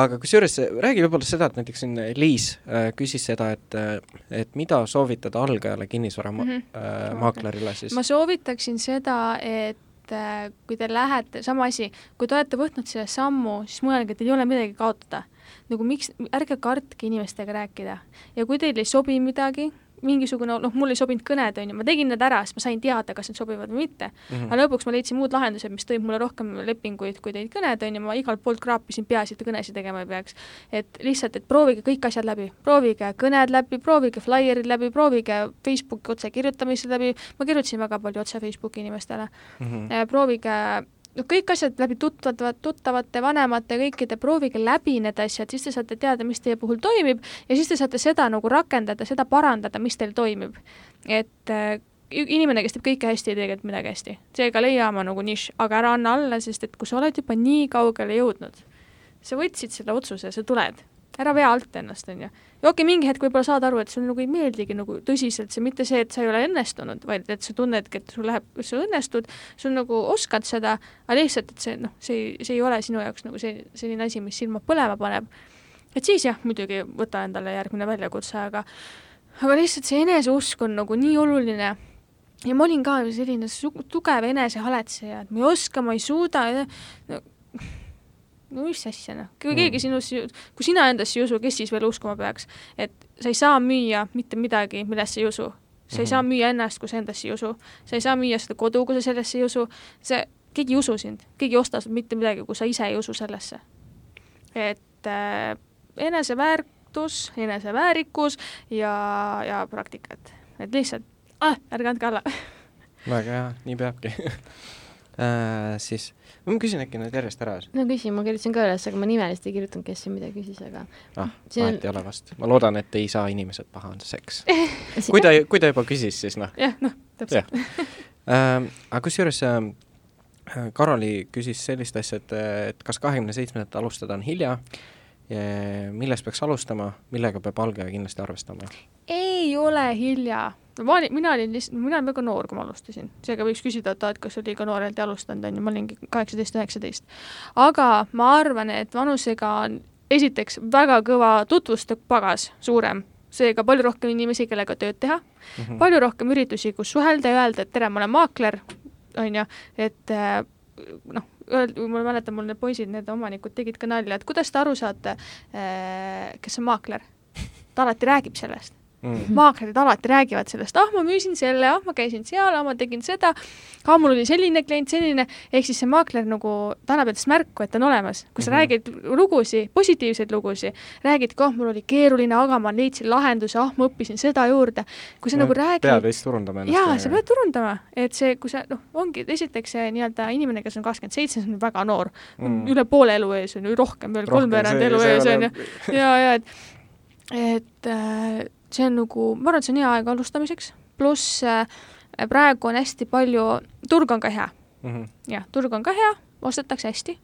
aga kusjuures räägi võib-olla seda, et näiteks siin Liis äh, küsis seda, et äh, et mida soovitada algajale kinnisvaramaaklerile mm -hmm. äh, siis? ma soovitaksin seda, et äh, kui te lähete, sama asi, kui te olete võtnud selle sammu, siis mõelge, teil ei ole midagi kaotada. nagu miks, ärge kartke inimestega rääkida ja kui teil ei sobi midagi, mingisugune, noh, mul ei sobinud kõned, on ju, ma tegin need ära, sest ma sain teada, kas need sobivad või mitte mm. -hmm. aga lõpuks ma leidsin muud lahendused, mis tõid mulle rohkem lepinguid, kui teid kõned, on ju, ma igalt poolt kraapisin, peaasi, et kõnesid tegema ei peaks. et lihtsalt, et proovige kõik asjad läbi, proovige kõned läbi, proovige flaierid läbi, proovige Facebooki otsekirjutamised läbi, ma kirjutasin väga palju otse Facebooki inimestele mm. -hmm. proovige noh, kõik asjad läbi tuttavad, tuttavate, vanemate, kõikide, proovige läbi need asjad, siis te saate teada, mis teie puhul toimib ja siis te saate seda nagu rakendada, seda parandada, mis teil toimib. et äh, inimene, kes teeb kõike hästi, ei tee tegelikult midagi hästi. seega leia oma nagu nišš, aga ära anna alla, sest et kui sa oled juba nii kaugele jõudnud, sa võtsid selle otsuse, sa tuled ära vea alt ennast, on ju. ja okei mingi hetk võib-olla saad aru, et sulle nagu ei meeldigi nagu tõsiselt see, mitte see, et sa ei ole õnnestunud, vaid et sa tunnedki, et sul läheb, sa õnnestud, sul nagu oskad seda, aga lihtsalt, et see noh, see, see ei ole sinu jaoks nagu see, selline asi, mis silma põlema paneb. et siis jah, muidugi võta endale järgmine väljakutse, aga aga lihtsalt see eneseusk on nagu nii oluline ja ma olin ka selline tugev enesehaletseja, et ma ei oska, ma ei suuda no, no mis asja noh, kui keegi sinusse, kui sina endasse ei usu, kes siis veel uskuma peaks, et sa ei saa müüa mitte midagi, millesse ei usu. sa ei -hmm. saa müüa ennast, kui sa endasse ei usu, sa ei saa müüa seda kodu, kui sa sellesse ei usu, see, keegi ei usu sind, keegi ei osta sult mitte midagi, kui sa ise ei usu sellesse. et äh, eneseväärtus, eneseväärikus ja, ja praktikat, et lihtsalt ah,, ärge andke alla. Väga hea, nii peabki [LAUGHS] äh, siis ma küsin äkki need järjest ära. no küsi, ma kirjutasin ka üles, aga ma nimeliselt ei kirjutanud, kes siin midagi küsis, aga ah, vahet on... ei ole vast. ma loodan, et ei saa inimesed pahanduseks [LAUGHS] kui ta, kui ta juba küsis, siis noh. jah, noh, täpselt ähm, aga kusjuures äh, Karoli küsis sellist asja, et, et kas kahekümne seitsmendat alustada on hilja, millest peaks alustama, millega peab algaja kindlasti arvestama? ei ole hilja. Ma olin, mina olin lihtsalt, mina olin väga noor, kui ma alustasin, seega võiks küsida, et aa, et kas sa liiga noorelt ei alustanud, on ju, ma olingi kaheksateist, üheksateist. aga ma arvan, et vanusega on esiteks väga kõva tutvuste pagas suurem, seega palju rohkem inimesi, kellega tööd teha. Mm, -hmm. palju rohkem üritusi, kus suhelda ja öelda, et tere, ma olen maakler, on ju, et äh, noh, ma mäletan, mul need poisid, need omanikud tegid ka nalja, et kuidas te aru saate, äh, kes on maakler? ta alati räägib sellest mm.. maaklerid alati räägivad sellest, ah, ma müüsin selle, ah, ma käisin seal, ah, ma tegin seda, ah, mul oli selline klient, selline, ehk siis see maakler nagu, annab endast märku, et ta on olemas. kui sa mm -hmm. räägid lugusid, positiivseid lugusid, räägid, ah, mul oli keeruline, aga ma leidsin lahenduse, ah, ma õppisin seda juurde. kui sa ja, nagu räägid pead vist turundama ennast. jaa, sa pead turundama, et see, kui sa, noh, ongi esiteks see nii-öelda inimene, kes on kakskümmend seitse, see on väga noor mm., üle poole elu ees on ju, rohkem veel, kolmveerand elu ees on ju, [LAUGHS] ja, ja et et äh, see on nagu, ma arvan, et see on hea aeg alustamiseks, pluss äh, praegu on hästi palju, turg on ka hea mm. -hmm. jah, turg on ka hea, ostetakse hästi.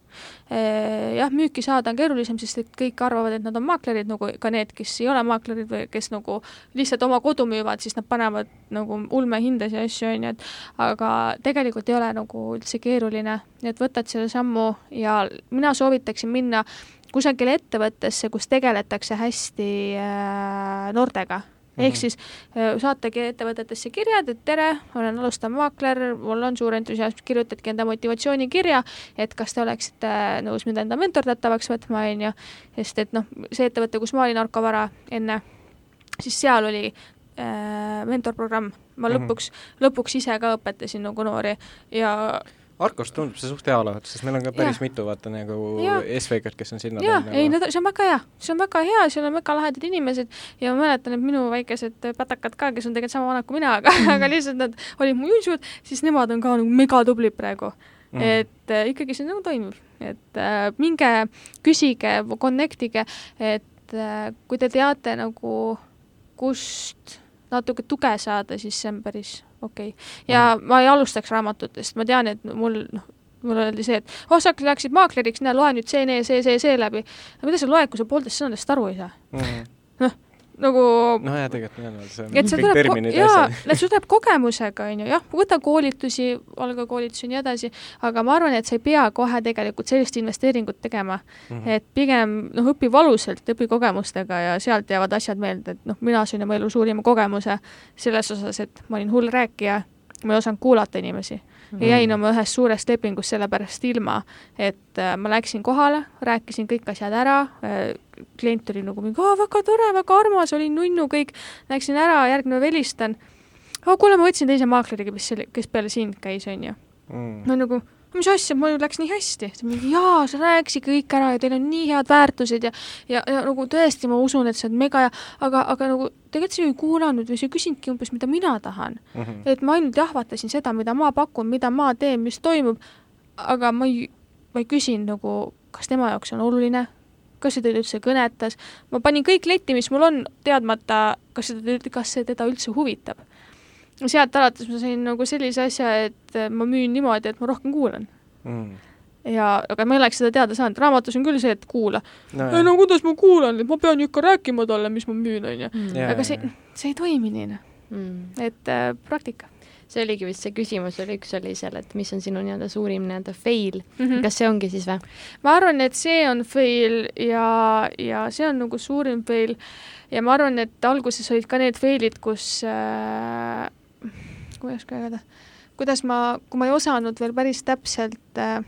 Äh, jah, müüki saada on keerulisem, sest et kõik arvavad, et nad on maaklerid, nagu ka need, kes ei ole maaklerid või kes nagu lihtsalt oma kodu müüvad, siis nad panevad nagu ulmehindasid ja asju, on ju, et aga tegelikult ei ole nagu üldse keeruline, et võtad selle sammu ja mina soovitaksin minna kusagile ettevõttesse, kus tegeletakse hästi äh, noortega ehk mm -hmm. siis äh, saategi ettevõtetesse kirjad, et tere, olen alustav maakler, mul on suur entusiasm, kirjutadki enda motivatsioonikirja, et kas te oleksite nõus mind enda mentordatavaks võtma, on ju, sest et noh, see ettevõte, kus ma olin, Arkovara, enne, siis seal oli äh, mentorprogramm, ma mm -hmm. lõpuks, lõpuks ise ka õpetasin nagu noori ja Arkost tundub see suht hea olevat, sest meil on ka päris ja. mitu vaata nagu SVG-d, kes on sinna jaa, ei nagu... see on väga hea, see on väga hea, seal on väga lahedad inimesed. Ja ma mäletan, et minu väikesed pätakad ka, kes on tegelikult sama vanad kui mina, aga mm., [LAUGHS] aga lihtsalt nad olid mu junsud, siis nemad on ka nagu megatublid praegu. Mm.. et äh, ikkagi see nagu toimib, et äh, minge, küsige, connect ige, et äh, kui te teate nagu, kust natuke tuge saada, siis see on päris okei okay.. ja mm. ma ei alustaks raamatutest, ma tean, et mul noh, mulle öeldi see, et oh, sa läksid maakleriks, näe, loe nüüd see, see, see, see läbi. aga mida sa loed, kui sa poolteist sõnadest aru ei saa mm.? noh nagu no jaa, tegelikult nii on, see on et see tuleb, jaa, see tuleb kogemusega, on ju, jah, võta koolitusi, algakoolitusi ja nii edasi, aga ma arvan, et sa ei pea kohe tegelikult sellist investeeringut tegema. Mm. -hmm. et pigem noh, õpi valusalt, õpi kogemustega ja sealt jäävad asjad meelde, et noh, mina sain oma elu suurima kogemuse selles osas, et ma olin hull rääkija ma ei osanud kuulata inimesi. Ja jäin oma ühest suurest lepingust sellepärast ilma, et äh, ma läksin kohale, rääkisin kõik asjad ära äh,, klient oli nagu mingi, väga tore, väga armas, oli nunnu kõik, läksin ära, järgmine päev helistan, kuule, ma võtsin teise maakleri, kes, kes peale sind käis, onju. mm. no nagu mis asja, mul läks nii hästi. jaa, sa rääkisid kõik ära ja teil on nii head väärtused ja, ja, ja nagu tõesti, ma usun, et sa oled mega ja aga, aga nagu tegelikult sa ju ei kuulanud või sa ei küsinudki umbes, mida mina tahan mm. -hmm. et ma ainult jahvatasin seda, mida ma pakun, mida ma teen, mis toimub, aga ma ei, ma ei küsinud nagu, kas tema jaoks on oluline, kas see teda üldse kõnetas, ma panin kõik letti, mis mul on, teadmata, kas seda, kas see teda üldse huvitab. Sealt alates ma sain nagu sellise asja, et ma müün niimoodi, et ma rohkem kuulan. Mm. ja, aga ma ei oleks seda teada saanud, raamatus on küll see, et kuula. No,. no kuidas ma kuulan, et ma pean ju ikka rääkima talle, mis ma müün, on ju. Mm. aga see, see ei toimi nii, noh. Mm.. et äh, praktika see oligi vist see küsimus oli, üks oli seal, et mis on sinu nii-öelda suurim nii-öelda fail mm, -hmm. kas see ongi siis või? ma arvan, et see on fail ja, ja see on nagu suurim fail ja ma arvan, et alguses olid ka need fail'id, kus äh, kuidas ka öelda, kuidas ma, kui ma ei osanud veel päris täpselt äh,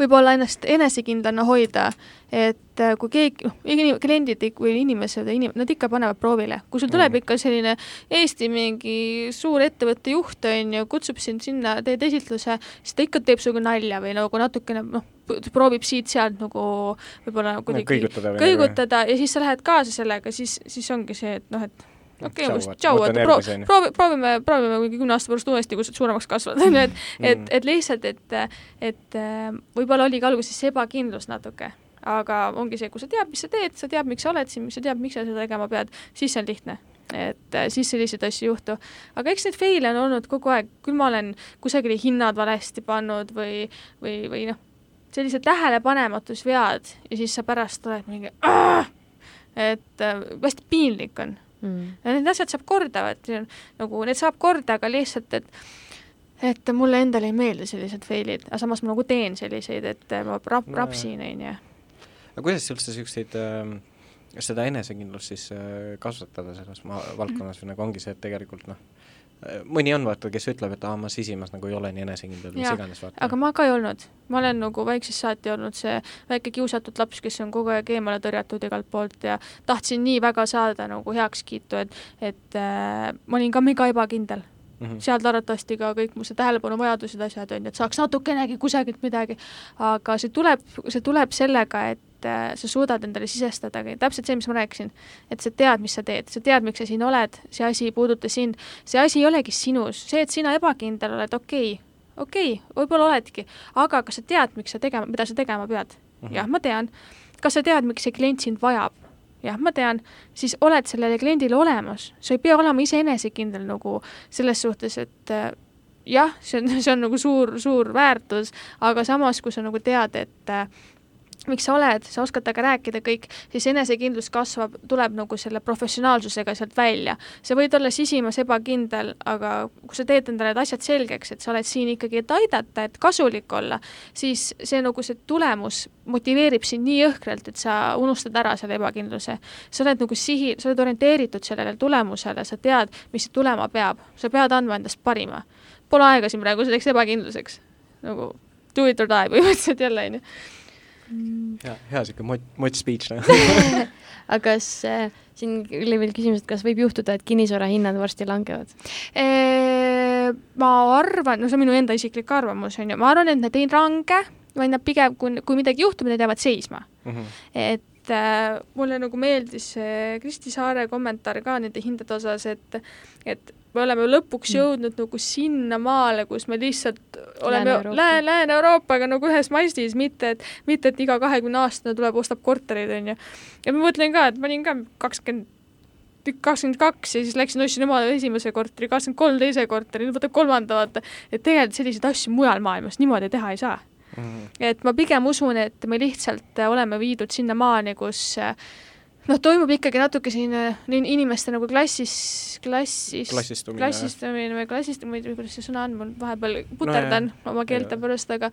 võib-olla ennast enesekindlana hoida, et äh, kui keegi, noh, kliendid või inimesed, inim-, nad ikka panevad proovile. kui sul tuleb mm. ikka selline Eesti mingi suur ettevõtte juht, on ju, kutsub sind sinna, teed esitluse, siis ta ikka teeb sinuga nalja või nagu natukene noh, proovib siit-sealt nagu võib-olla kuidagi kõigutada, kõigutada ja siis sa lähed kaasa sellega, siis, siis ongi see, et noh, et okei okay,, tšau, et pro-, proovi, proovime, proovime mingi kümne aasta pärast uuesti, kui sa suuremaks kasvad, on ju, et et, mm. et lihtsalt, et et võib-olla oli ka alguses ebakindlus natuke, aga ongi see, kui sa tead, mis sa teed, sa tead, miks sa oled siin, sa tead, miks sa seda tegema pead, siis see on lihtne. Et siis selliseid asju ei juhtu. aga eks neid fail'e on olnud kogu aeg, küll ma olen kusagile hinnad valesti pannud või, või, või noh, sellised tähelepanematusvead ja siis sa pärast oled mingi, et äh, hästi piinlik on mm.. ja need asjad saab korda, et nagu need saab korda, aga lihtsalt, et et mulle endale ei meeldi sellised fail'id, aga samas ma nagu teen selliseid, et ma rap-, rapsin, on ju. aga kuidas üldse niisuguseid äh, seda enesekindlust siis äh, kasvatada selles ma-, valdkonnas või nagu ongi see, et tegelikult noh, mõni on vaata, kes ütleb, et aa, ma sisimas nagu ei ole nii enesekindel, mis iganes aga ma ka ei olnud. ma olen nagu väiksest saati olnud see väike kiusatud laps, kes on kogu aeg eemale tõrjatud igalt poolt ja tahtsin nii väga saada nagu heakskiitu, et, et äh, ma olin ka mega ebakindel mm -hmm. sealt arvatavasti ka kõik mu see tähelepanuvajadused, asjad on ju, et saaks natukenegi kusagilt midagi, aga see tuleb, see tuleb sellega, et äh, sa suudad endale sisestadagi, täpselt see, mis ma rääkisin, et sa tead, mis sa teed, sa tead, miks sa siin oled, see asi ei puuduta sind, see asi ei olegi sinus, see, et sina ebakindel oled, okei okay,, okei okay,, võib-olla oledki, aga kas sa tead, miks sa tegema, mida sa tegema pead mm? -hmm. jah, ma tean. kas sa tead, miks see klient sind vajab? jah, ma tean, siis oled sellele kliendile olemas, sa ei pea olema ise enesekindel nagu selles suhtes, et äh, jah, see on, [LAUGHS] see on nagu suur, suur väärtus, aga samas, kui sa nagu tead, et äh, miks sa oled, sa oskad temaga rääkida kõik, siis enesekindlus kasvab, tuleb nagu selle professionaalsusega sealt välja. sa võid olla sisimas ebakindel, aga kui sa teed endale need asjad selgeks, et sa oled siin ikkagi, et aidata, et kasulik olla, siis see nagu see tulemus motiveerib sind nii jõhkralt, et sa unustad ära selle ebakindluse. sa oled nagu sihi, sa oled orienteeritud sellele tulemusele, sa tead, mis tulema peab, sa pead andma endast parima. Pole aega siin praegu selleks ebakindluseks, nagu do it or die põhimõtteliselt jälle, on ju hea, hea niisugune mot-, mot speech noh [LAUGHS] aga kas äh, siin oli veel küsimus, et kas võib juhtuda, et kinnisvara hinnad varsti langevad eee,? ma arvan, no see on minu enda isiklik arvamus, on ju, ma arvan, et need ei lange, vaid nad pigem, kui, kui midagi juhtub, need jäävad seisma mm. -hmm. et äh, mulle nagu meeldis see Kristi Saare kommentaar ka nende hindade osas, et et me oleme lõpuks mm. jõudnud nagu sinnamaale, kus me lihtsalt oleme Lääne-Euroopaga Lääne nagu ühes mastis, mitte et, mitte et iga kahekümne aastane tuleb, ostab korterid, on ju. ja ma mõtlen ka, et ma olin ka kakskümmend kakskümmend kaks ja siis läksin, ostsin omale esimese korteri, kakskümmend kolm teise korteri, nüüd võtab kolmanda, vaata. et tegelikult selliseid asju mujal maailmas niimoodi teha ei saa mm. -hmm. et ma pigem usun, et me lihtsalt oleme viidud sinnamaani, kus äh, noh, toimub ikkagi natuke selline inimeste nagu klassis, klassis, klassistumine, klassistumine või klassistumine, kuidas see sõna on, mul vahepeal puterdan no, oma keelte pärast, aga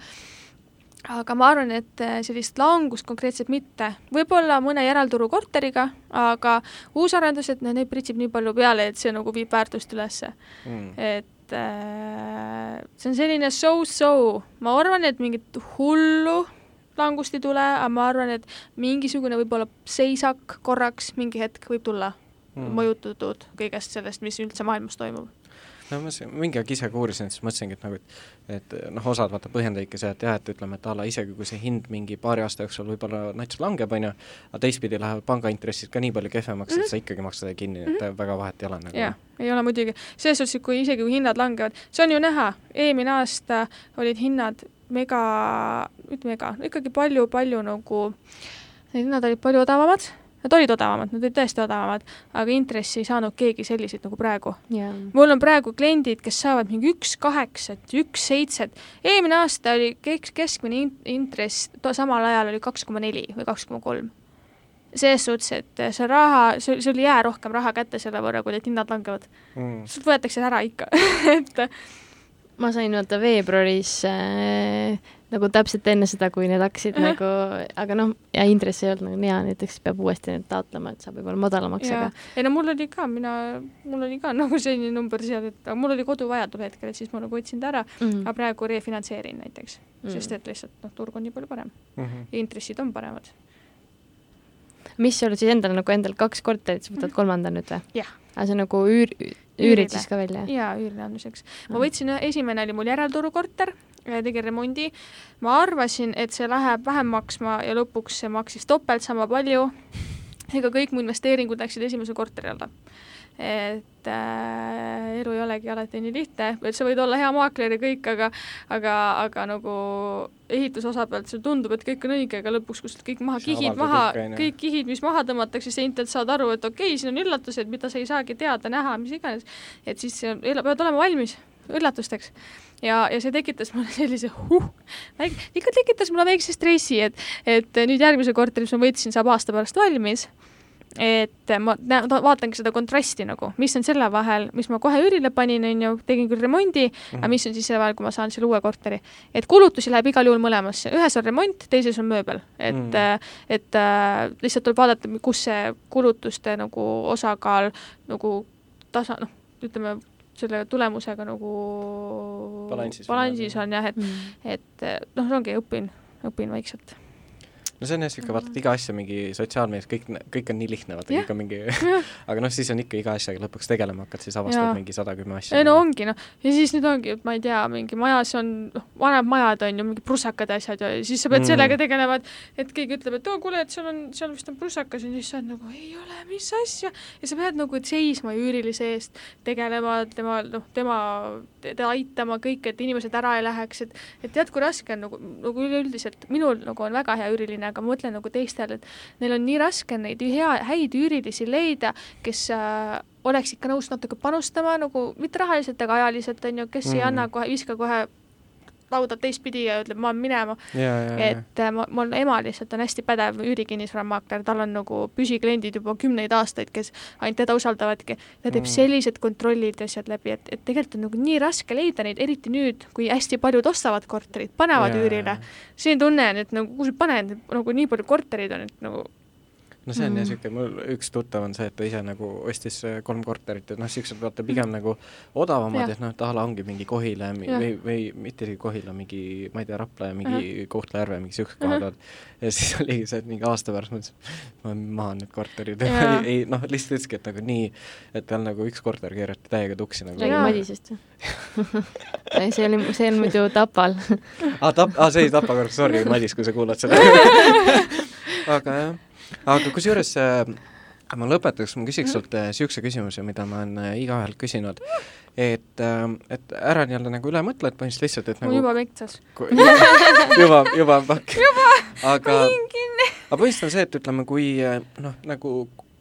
aga ma arvan, et äh, sellist langust konkreetselt mitte, võib-olla mõne järelturu korteriga, aga uusarendused, no neid pritsib nii palju peale, et see nagu viib väärtust ülesse. Mm.. et äh, see on selline so-so, ma arvan, et mingit hullu langust ei tule, aga ma arvan, et mingisugune võib-olla seisak korraks mingi hetk võib tulla mm., mõjutatud kõigest sellest, mis üldse maailmas toimub no ma mingi aeg ise ka uurisin, siis mõtlesingi, et nagu, et et noh, osad vaata põhjendavadki seda, et jah, et ütleme, et a la isegi kui see hind mingi paari aasta jooksul võib-olla nats langeb, on ju, aga teistpidi lähevad pangaintressid ka nii palju kehvemaks mm, -hmm. et sa ikkagi maksad seda kinni, et mm -hmm. väga vahet ei ole nagu. jah, ei ole muidugi, selles suhtes, et kui isegi, kui hinnad langevad, see on ju näha, eelmine aasta olid hinnad mega, mitte mega, ikkagi palju-palju nagu, hinnad olid palju odavamad. Nad olid odavamad, nad olid tõesti odavamad, aga intressi ei saanud keegi selliseid nagu praegu. Yeah.. mul on praegu kliendid, kes saavad mingi üks kaheksat, üks seitset, eelmine aasta oli kesk, keskmine intress samal ajal oli kaks koma neli või kaks koma kolm. selles suhtes, et see raha, sul ei jää rohkem raha kätte selle võrra, kui need hinnad langevad. Mm.. sult võetakse ära ikka. [LAUGHS] Et ma sain vaata veebruaris äh, nagu täpselt enne seda, kui need hakkasid uh -huh. nagu, aga noh, ja intress ei olnud nagu hea, näiteks peab uuesti need taotlema, et saab võib-olla madalamaks, aga ei no mul oli ka, mina, mul oli ka [LAUGHS] nagu selline number seal, et aga mul oli kodu vaja tol hetkel, et siis ma nagu võtsin ta ära mm, -hmm. aga praegu refinantseerin näiteks mm, -hmm. sest et lihtsalt noh, turg on nii palju parem mm. -hmm. ja intressid on paremad. mis sul siis endal nagu endal kaks korterit, sa võtad mhm. kolmanda nüüd või? jah. aga see on nagu üür, üürid siis ka välja? jaa, üürile andmiseks. ma võtsin, esimene oli mul järelturukorter tegin remondi. ma arvasin, et see läheb vähem maksma ja lõpuks see maksis topelt sama palju. ega kõik mu investeeringud läksid esimese korteri alla. et äh, elu ei olegi alati nii lihtne, et sa võid olla hea maakler ja kõik, aga aga, aga nagu ehituse osa pealt sulle tundub, et kõik on õige, aga lõpuks, kui sul kõik maha, kihid maha, kõik kihid, mis maha tõmmatakse, sa ilmselt saad aru, et okei okay,, siin on üllatused, mida sa ei saagi teada, näha, mis iganes. et siis peavad olema valmis üllatusteks ja, ja see tekitas mulle [LAUGHS] sellise huh, ikka tekitas mulle väikse stressi, et, et nüüd järgmise korteri, mis ma võtsin, saab aasta pärast valmis. Et ma vaatangi seda kontrasti nagu, mis on selle vahel, mis ma kohe üürile panin, on ju, tegin küll remondi mm, -hmm. aga mis on siis selle vahel, kui ma saan selle uue korteri. et kulutusi läheb igal juhul mõlemasse, ühes on remont, teises on mööbel, et mm, -hmm. et äh, lihtsalt tuleb vaadata, kus see kulutuste nagu osakaal nagu tasa, noh, ütleme selle tulemusega nagu balansis, balansis on jah, et mm., et noh, ongi, õpin, õpin vaikselt no see on jah niisugune, vaata, et iga asja mingi sotsiaalmeedias, kõik, kõik on nii lihtne, vaata, kõik on mingi [LAUGHS] aga noh, siis on ikka iga asjaga lõpuks tegelema hakkad, siis avastad ja. mingi sada kümme asja. ei no ongi noh, ja siis nüüd ongi, et ma ei tea, mingi majas on, noh, vanemad majad on ju, mingi prussakad ja asjad ja siis sa pead mm. sellega tegelema, et et keegi ütleb, et oo, kuule, et seal on, seal vist on prussakas ja siis sa oled nagu, ei ole, mis asja, ja sa pead nagu seisma üürilise eest, tegelema tema, noh, tema, teda aitama kõik, et inimesed ära ei läheks, et et tead, kui raske on nagu, nagu üleüldiselt, minul nagu on väga hea üüriline, aga ma mõtlen nagu teistel, et neil on nii raske neid hea, häid üürilisi leida, kes äh, oleks ikka nõus natuke panustama nagu mitte rahaliselt, aga ajaliselt on ju, kes mm. ei anna kohe, viska kohe lauda teistpidi ja ütleb, ma olen minema. et äh, ma, mul ema lihtsalt on hästi pädev üürikinnisvaramaakler, tal on nagu püsikliendid juba kümneid aastaid, kes ainult teda usaldavadki. ta teeb mm. sellised kontrollid ja asjad läbi, et, et tegelikult on nagu nii raske leida neid, eriti nüüd, kui hästi paljud ostavad korterit, panevad yeah. üürile. selline tunne on, et nagu kuhu sa paned, nagu nii palju korterid on, et nagu no see on mm. jah niisugune, mul üks tuttav on see, et ta ise nagu ostis äh, kolm korterit, et noh, niisugused vaata pigem mm. nagu odavamad, et noh, et a la ongi mingi Kohila ja. või, või mitte isegi Kohila, mingi, ma ei tea, Rapla ja mingi ja. Kohtla-Järve, mingi niisugused kohad olid. ja siis [LAUGHS] oligi see, et mingi aasta pärast mõtlesin, ma olen maha need korterid. ei, ei noh, lihtsalt ütleski, et nagu nii, et tal nagu üks korter keerati täiega tuksi nagu. räägi Madisest see oli, see on muidu Tapal aa, ah, Tap-, aa, see oli Tapa korter, sorry, Madis, kui sa kuulad seda [LAUGHS] aga jah aga kusjuures äh, ma lõpetuseks, ma küsiks sult niisuguse äh, küsimuse, mida ma olen äh, igaühelt küsinud, et, et ära nii-öelda nagu üle mõtle, et põhimõtteliselt lihtsalt, et nagu juba metsas. [LAUGHS] juba, juba pakk. aga, aga põhimõtteliselt on see, et ütleme, kui noh, nagu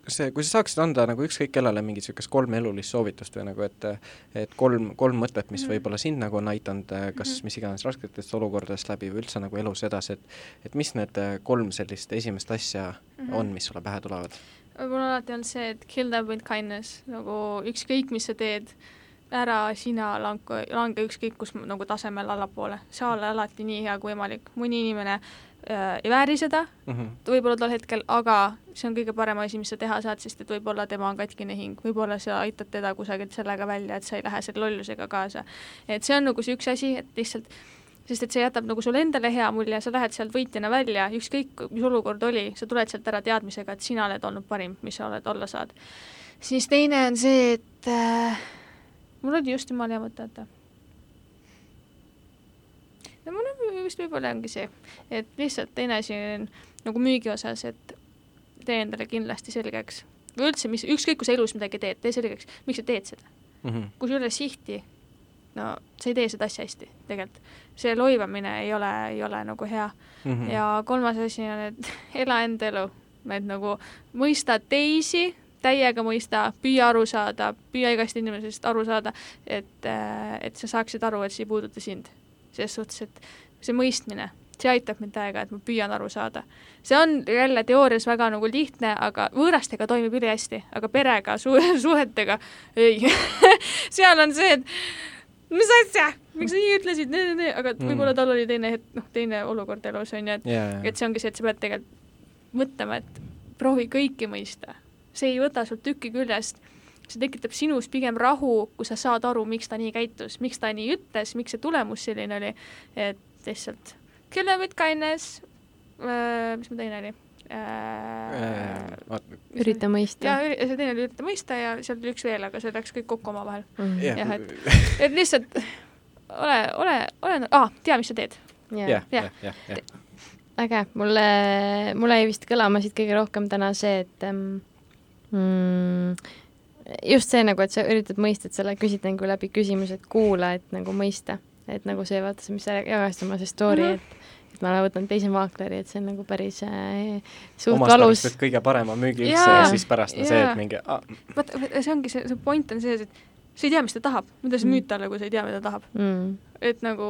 see, kui sa saaksid anda nagu ükskõik kellele mingit niisugust kolm elulist soovitust või nagu, et et kolm, kolm mõtet, mis mhm. võib-olla sind nagu on aidanud kas mm -hmm. mis iganes rasketest olukordadest läbi või üldse nagu elus edasi, et et mis need kolm sellist esimest asja mm -hmm. on, mis sulle pähe tulevad? mul alati on see, et kill them with kindness, nagu ükskõik, mis sa teed, ära sina lange, lange ükskõik kus nagu tasemel allapoole, sa ole alati nii hea kui võimalik, mõni inimene ei vääri seda mm -hmm. võib-olla tol hetkel, aga see on kõige parem asi, mis sa teha saad, sest et võib-olla tema on katkine hing, võib-olla sa aitad teda kusagilt sellega välja, et sa ei lähe selle lollusega kaasa. et see on nagu see üks asi, et lihtsalt sest et see jätab nagu sulle endale hea mulje, sa lähed sealt võitjana välja, ükskõik mis olukord oli, sa tuled sealt ära teadmisega, et sina oled olnud parim, mis sa oled olla saad. siis teine on see, et äh, mul oli just jumala hea mõte, oota. No mul on vist võib-olla ongi see, et lihtsalt teine asi on nagu müügi osas, et tee endale kindlasti selgeks või üldse, mis, ükskõik kui sa elus midagi teed, tee selgeks, miks sa teed seda mm -hmm. kusjuures sihti no sa ei tee seda asja hästi tegelikult. see loivamine ei ole, ei ole nagu hea mm. -hmm. ja kolmas asi on, et [LAUGHS] ela enda elu, et nagu mõista teisi, täiega mõista, püüa aru saada, püüa igast inimesest aru saada, et, et sa saaksid aru, et see ei puuduta sind. Selles suhtes, et see mõistmine, see aitab mind täiega, et ma püüan aru saada. see on jälle teoorias väga nagu lihtne, aga võõrastega toimib ülihästi, aga perega su, [LAUGHS] suhetega ei [LAUGHS] seal on see, et mis asja, miks sa nii ütlesid, aga mm. võib-olla tal oli teine noh, teine olukord elus on ju, et yeah, yeah. et see ongi see, et sa pead tegelikult mõtlema, et proovi kõiki mõista. see ei võta sul tükki küljest, see tekitab sinus pigem rahu, kui sa saad aru, miks ta nii käitus, miks ta nii ütles, miks see tulemus selline oli, et lihtsalt kill them with kindness äh,, mis mu teine oli äh,? ürita mõista. ja see teine oli ürita mõista ja seal oli üks veel, aga see läks kõik kokku omavahel mm.. jah, et, et lihtsalt ole, ole, ole ah,, tea, mis sa teed. jah, jah, jah, jah. äge, mulle, mulle jäi vist kõlama siit kõige rohkem täna see, et mm, just see nagu, et sa üritad mõista, et sa küsid nagu läbi küsimuse, et kuula, et nagu mõista, et nagu see, vaata see, mis sa jagasid oma see story mm, -hmm. et et ma võtan teise maakleri, et see on nagu päris äh, suht Omast valus. kõige parema müügi üldse ja, ja siis pärast on see, et mingi ah. vaata, see ongi see, see point on see, et sa ei tea, mis ta tahab, mida sa müüd talle, kui sa ei tea, mida ta tahab mm et nagu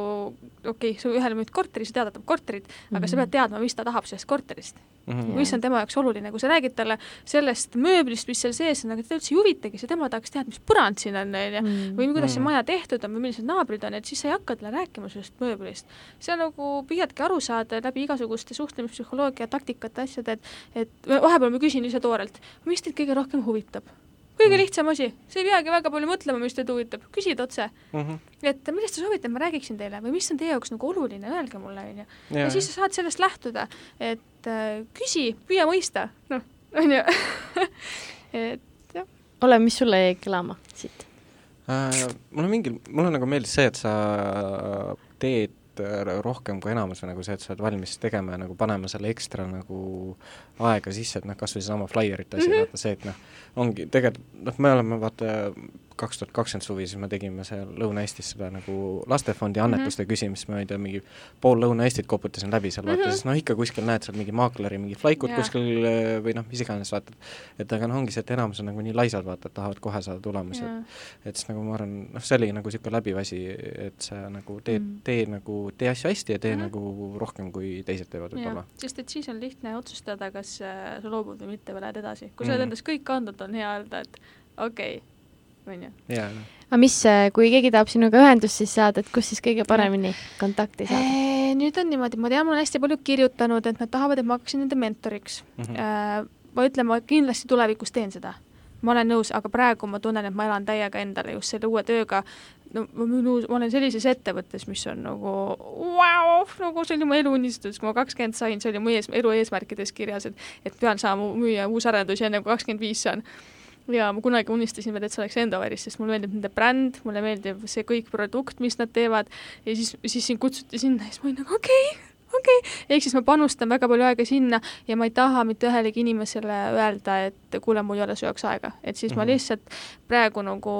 okei okay,, sa ühele müüd korteri, sa tead, et tahab korterit mm, aga sa pead teadma, mis ta tahab sellest korterist mm. -hmm. mis on tema jaoks oluline, kui sa räägid talle sellest mööblist, mis seal sees on, aga teda üldse ei huvitagi, see tema tahaks teada, mis põrand siin on, on ju, Mhm. või kuidas see Mhm. maja tehtud on või millised naabrid on, et siis sa ei hakka talle rääkima sellest mööblist. see on nagu, püüadki aru saada läbi igasuguste suhtlemispsühholoogia taktikate, asjade, et et vahepeal ma küsin ise toorelt, mis teid kõige rohkem huvitab kõige lihtsam asi, sa ei peagi väga palju mõtlema, mis teid huvitab, küsid otse mm. -hmm. et millest te soovite, et ma räägiksin teile või mis on teie jaoks nagu oluline, öelge mulle, onju. ja ja siis sa saad sellest lähtuda, et äh, küsi, püüa mõista, noh, onju. [LAUGHS] et jah. ole, mis sulle jäi kõlama siit? äh, mulle mingil, mulle nagu meeldis see, et sa teed äh, rohkem kui enamus või nagu see, et sa oled valmis tegema ja nagu panema selle ekstra nagu aega sisse, et noh, kas või seesama flyerite asi mm, -hmm. vaata see, et noh, ongi tegelikult, noh, me oleme vaata kaks tuhat kakskümmend suvi, siis me tegime seal Lõuna-Eestis seda nagu lastefondi annetuste mm -hmm. küsimist, ma ei tea, mingi pool Lõuna-Eestit koputasin läbi seal vaata mm, -hmm. siis noh, ikka kuskil näed seal mingi maakleri mingi flaikut Jaa. kuskil äh, või noh, mis iganes vaatad. et aga noh, ongi see, et enamus on nagu nii laisad, vaata, et tahavad kohe saada tulemusi, et et siis nagu ma arvan, noh, see oli nagu niisugune läbiv asi, et sa nagu teed Mm. mm., tee nagu, tee asju hästi ja tee Mhm. mm. nagu rohkem, kui teised teevad võib-olla. sest et siis on lihtne otsustada, kas äh, sa loobud või mitte või lähed edasi. kui sa oled Mhm. endast kõik andnud, on hea öelda, et okei okay., onju. aga mis, kui keegi tahab sinuga ühendust siis saada, et kus siis kõige paremini kontakti saada? nüüd on niimoodi, ma tean, mul on hästi palju kirjutanud, et nad tahavad, et ma hakkaksin nende mentoriks Mhm. Äh, ma ütlen, ma kindlasti tulevikus teen seda. ma olen nõus, aga praegu ma tunnen, et ma elan täiega endale just selle uue tööga. No ma, nõus, ma olen sellises ettevõttes, mis on nagu vau, nagu see oli mu eluunistus, kui ma kakskümmend sain, see oli mu ees, elu eesmärkides kirjas, et et pean saama müüa uusarendusi enne kui kakskümmend viis saan. Ja ma kunagi unistasin veel, et see oleks Endoveris, sest mulle meeldib nende bränd, mulle meeldib see kõik produkt, mis nad teevad. Ja siis, siis sind kutsuti sinna ja siis ma olin nagu okei. okay,, okei okay., ehk siis ma panustan väga palju aega sinna ja ma ei taha mitte ühelegi inimesele öelda, et kuule, mul ei ole jaoks aega, et siis mm -hmm. ma Mhm. lihtsalt praegu nagu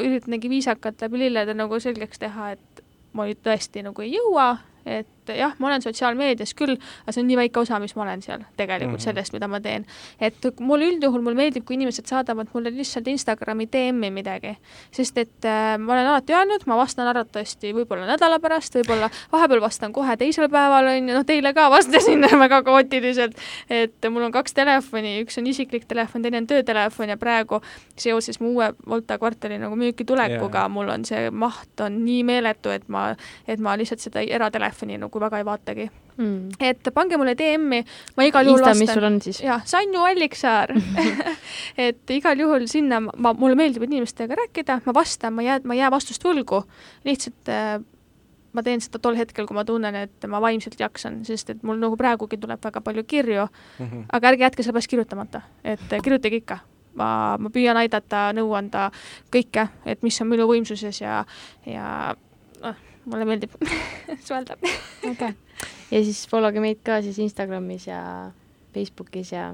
üritangi viisakalt läbi lillede nagu selgeks teha, et ma nüüd tõesti nagu ei jõua, et et jah, ma olen sotsiaalmeedias küll, aga see on nii väike osa, mis ma olen seal tegelikult mm -hmm. sellest, mida ma teen. et mul üldjuhul, mulle meeldib, kui inimesed saadavad mulle lihtsalt Instagrami DM-i midagi, sest et äh, ma olen alati öelnud, ma vastan arvatavasti võib-olla nädala pärast, võib-olla vahepeal vastan kohe teisel päeval, on ju, noh, teile ka vastasin [LAUGHS] väga kaootiliselt, et mul on kaks telefoni, üks on isiklik telefon, teine on töötelefon ja praegu seoses mu uue Volta kvartali nagu müüki tulekuga yeah. mul on see maht on nii meeletu, et ma, et ma lihtsalt seda eratelefoni nagu väga ei vaatagi. Mm.. et pange mulle DM-i, ma igal juhul vastan. mis sul on siis? jah, Sanju Alliksaar. [LAUGHS] Et igal juhul sinna ma, mulle meeldib inimestega rääkida, ma vastan, ma ei jää, ma ei jää vastust võlgu, lihtsalt äh, ma teen seda tol hetkel, kui ma tunnen, et ma vaimselt jaksan, sest et mul nagu praegugi tuleb väga palju kirju. Mm, -hmm. aga ärge jätke sellepärast kirjutamata, et kirjutage ikka. Ma, ma püüan aidata, nõu anda kõike, et mis on minu võimsuses ja, ja mulle meeldib [LAUGHS] suhelda. äge. ja siis followge meid ka siis Instagramis ja Facebookis ja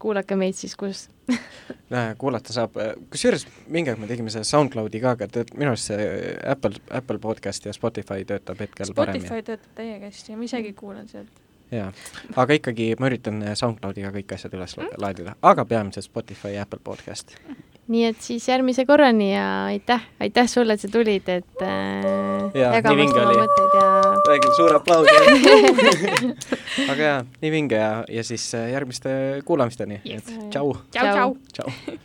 kuulake meid siis, kus [LAUGHS] kuulata saab, kusjuures mingi aeg me tegime selle SoundCloudi ka, aga tead, minu arust see Apple, Apple podcast ja Spotify töötab hetkel Spotify paremini. Spotify töötab täiega hästi ja ma isegi kuulan sealt. jaa, aga ikkagi ma üritan SoundCloudiga kõik asjad üles mm. laadida, aga peamiselt Spotify ja Apple podcast nii et siis järgmise korrani ja aitäh, aitäh sulle, et sa tulid, et äh, jagamast oma mõtteid ja räägin suur aplaus [LAUGHS] aga jaa, nii vinge ja, ja siis äh, järgmiste kuulamisteni yes., et tšau. tšau, tšau.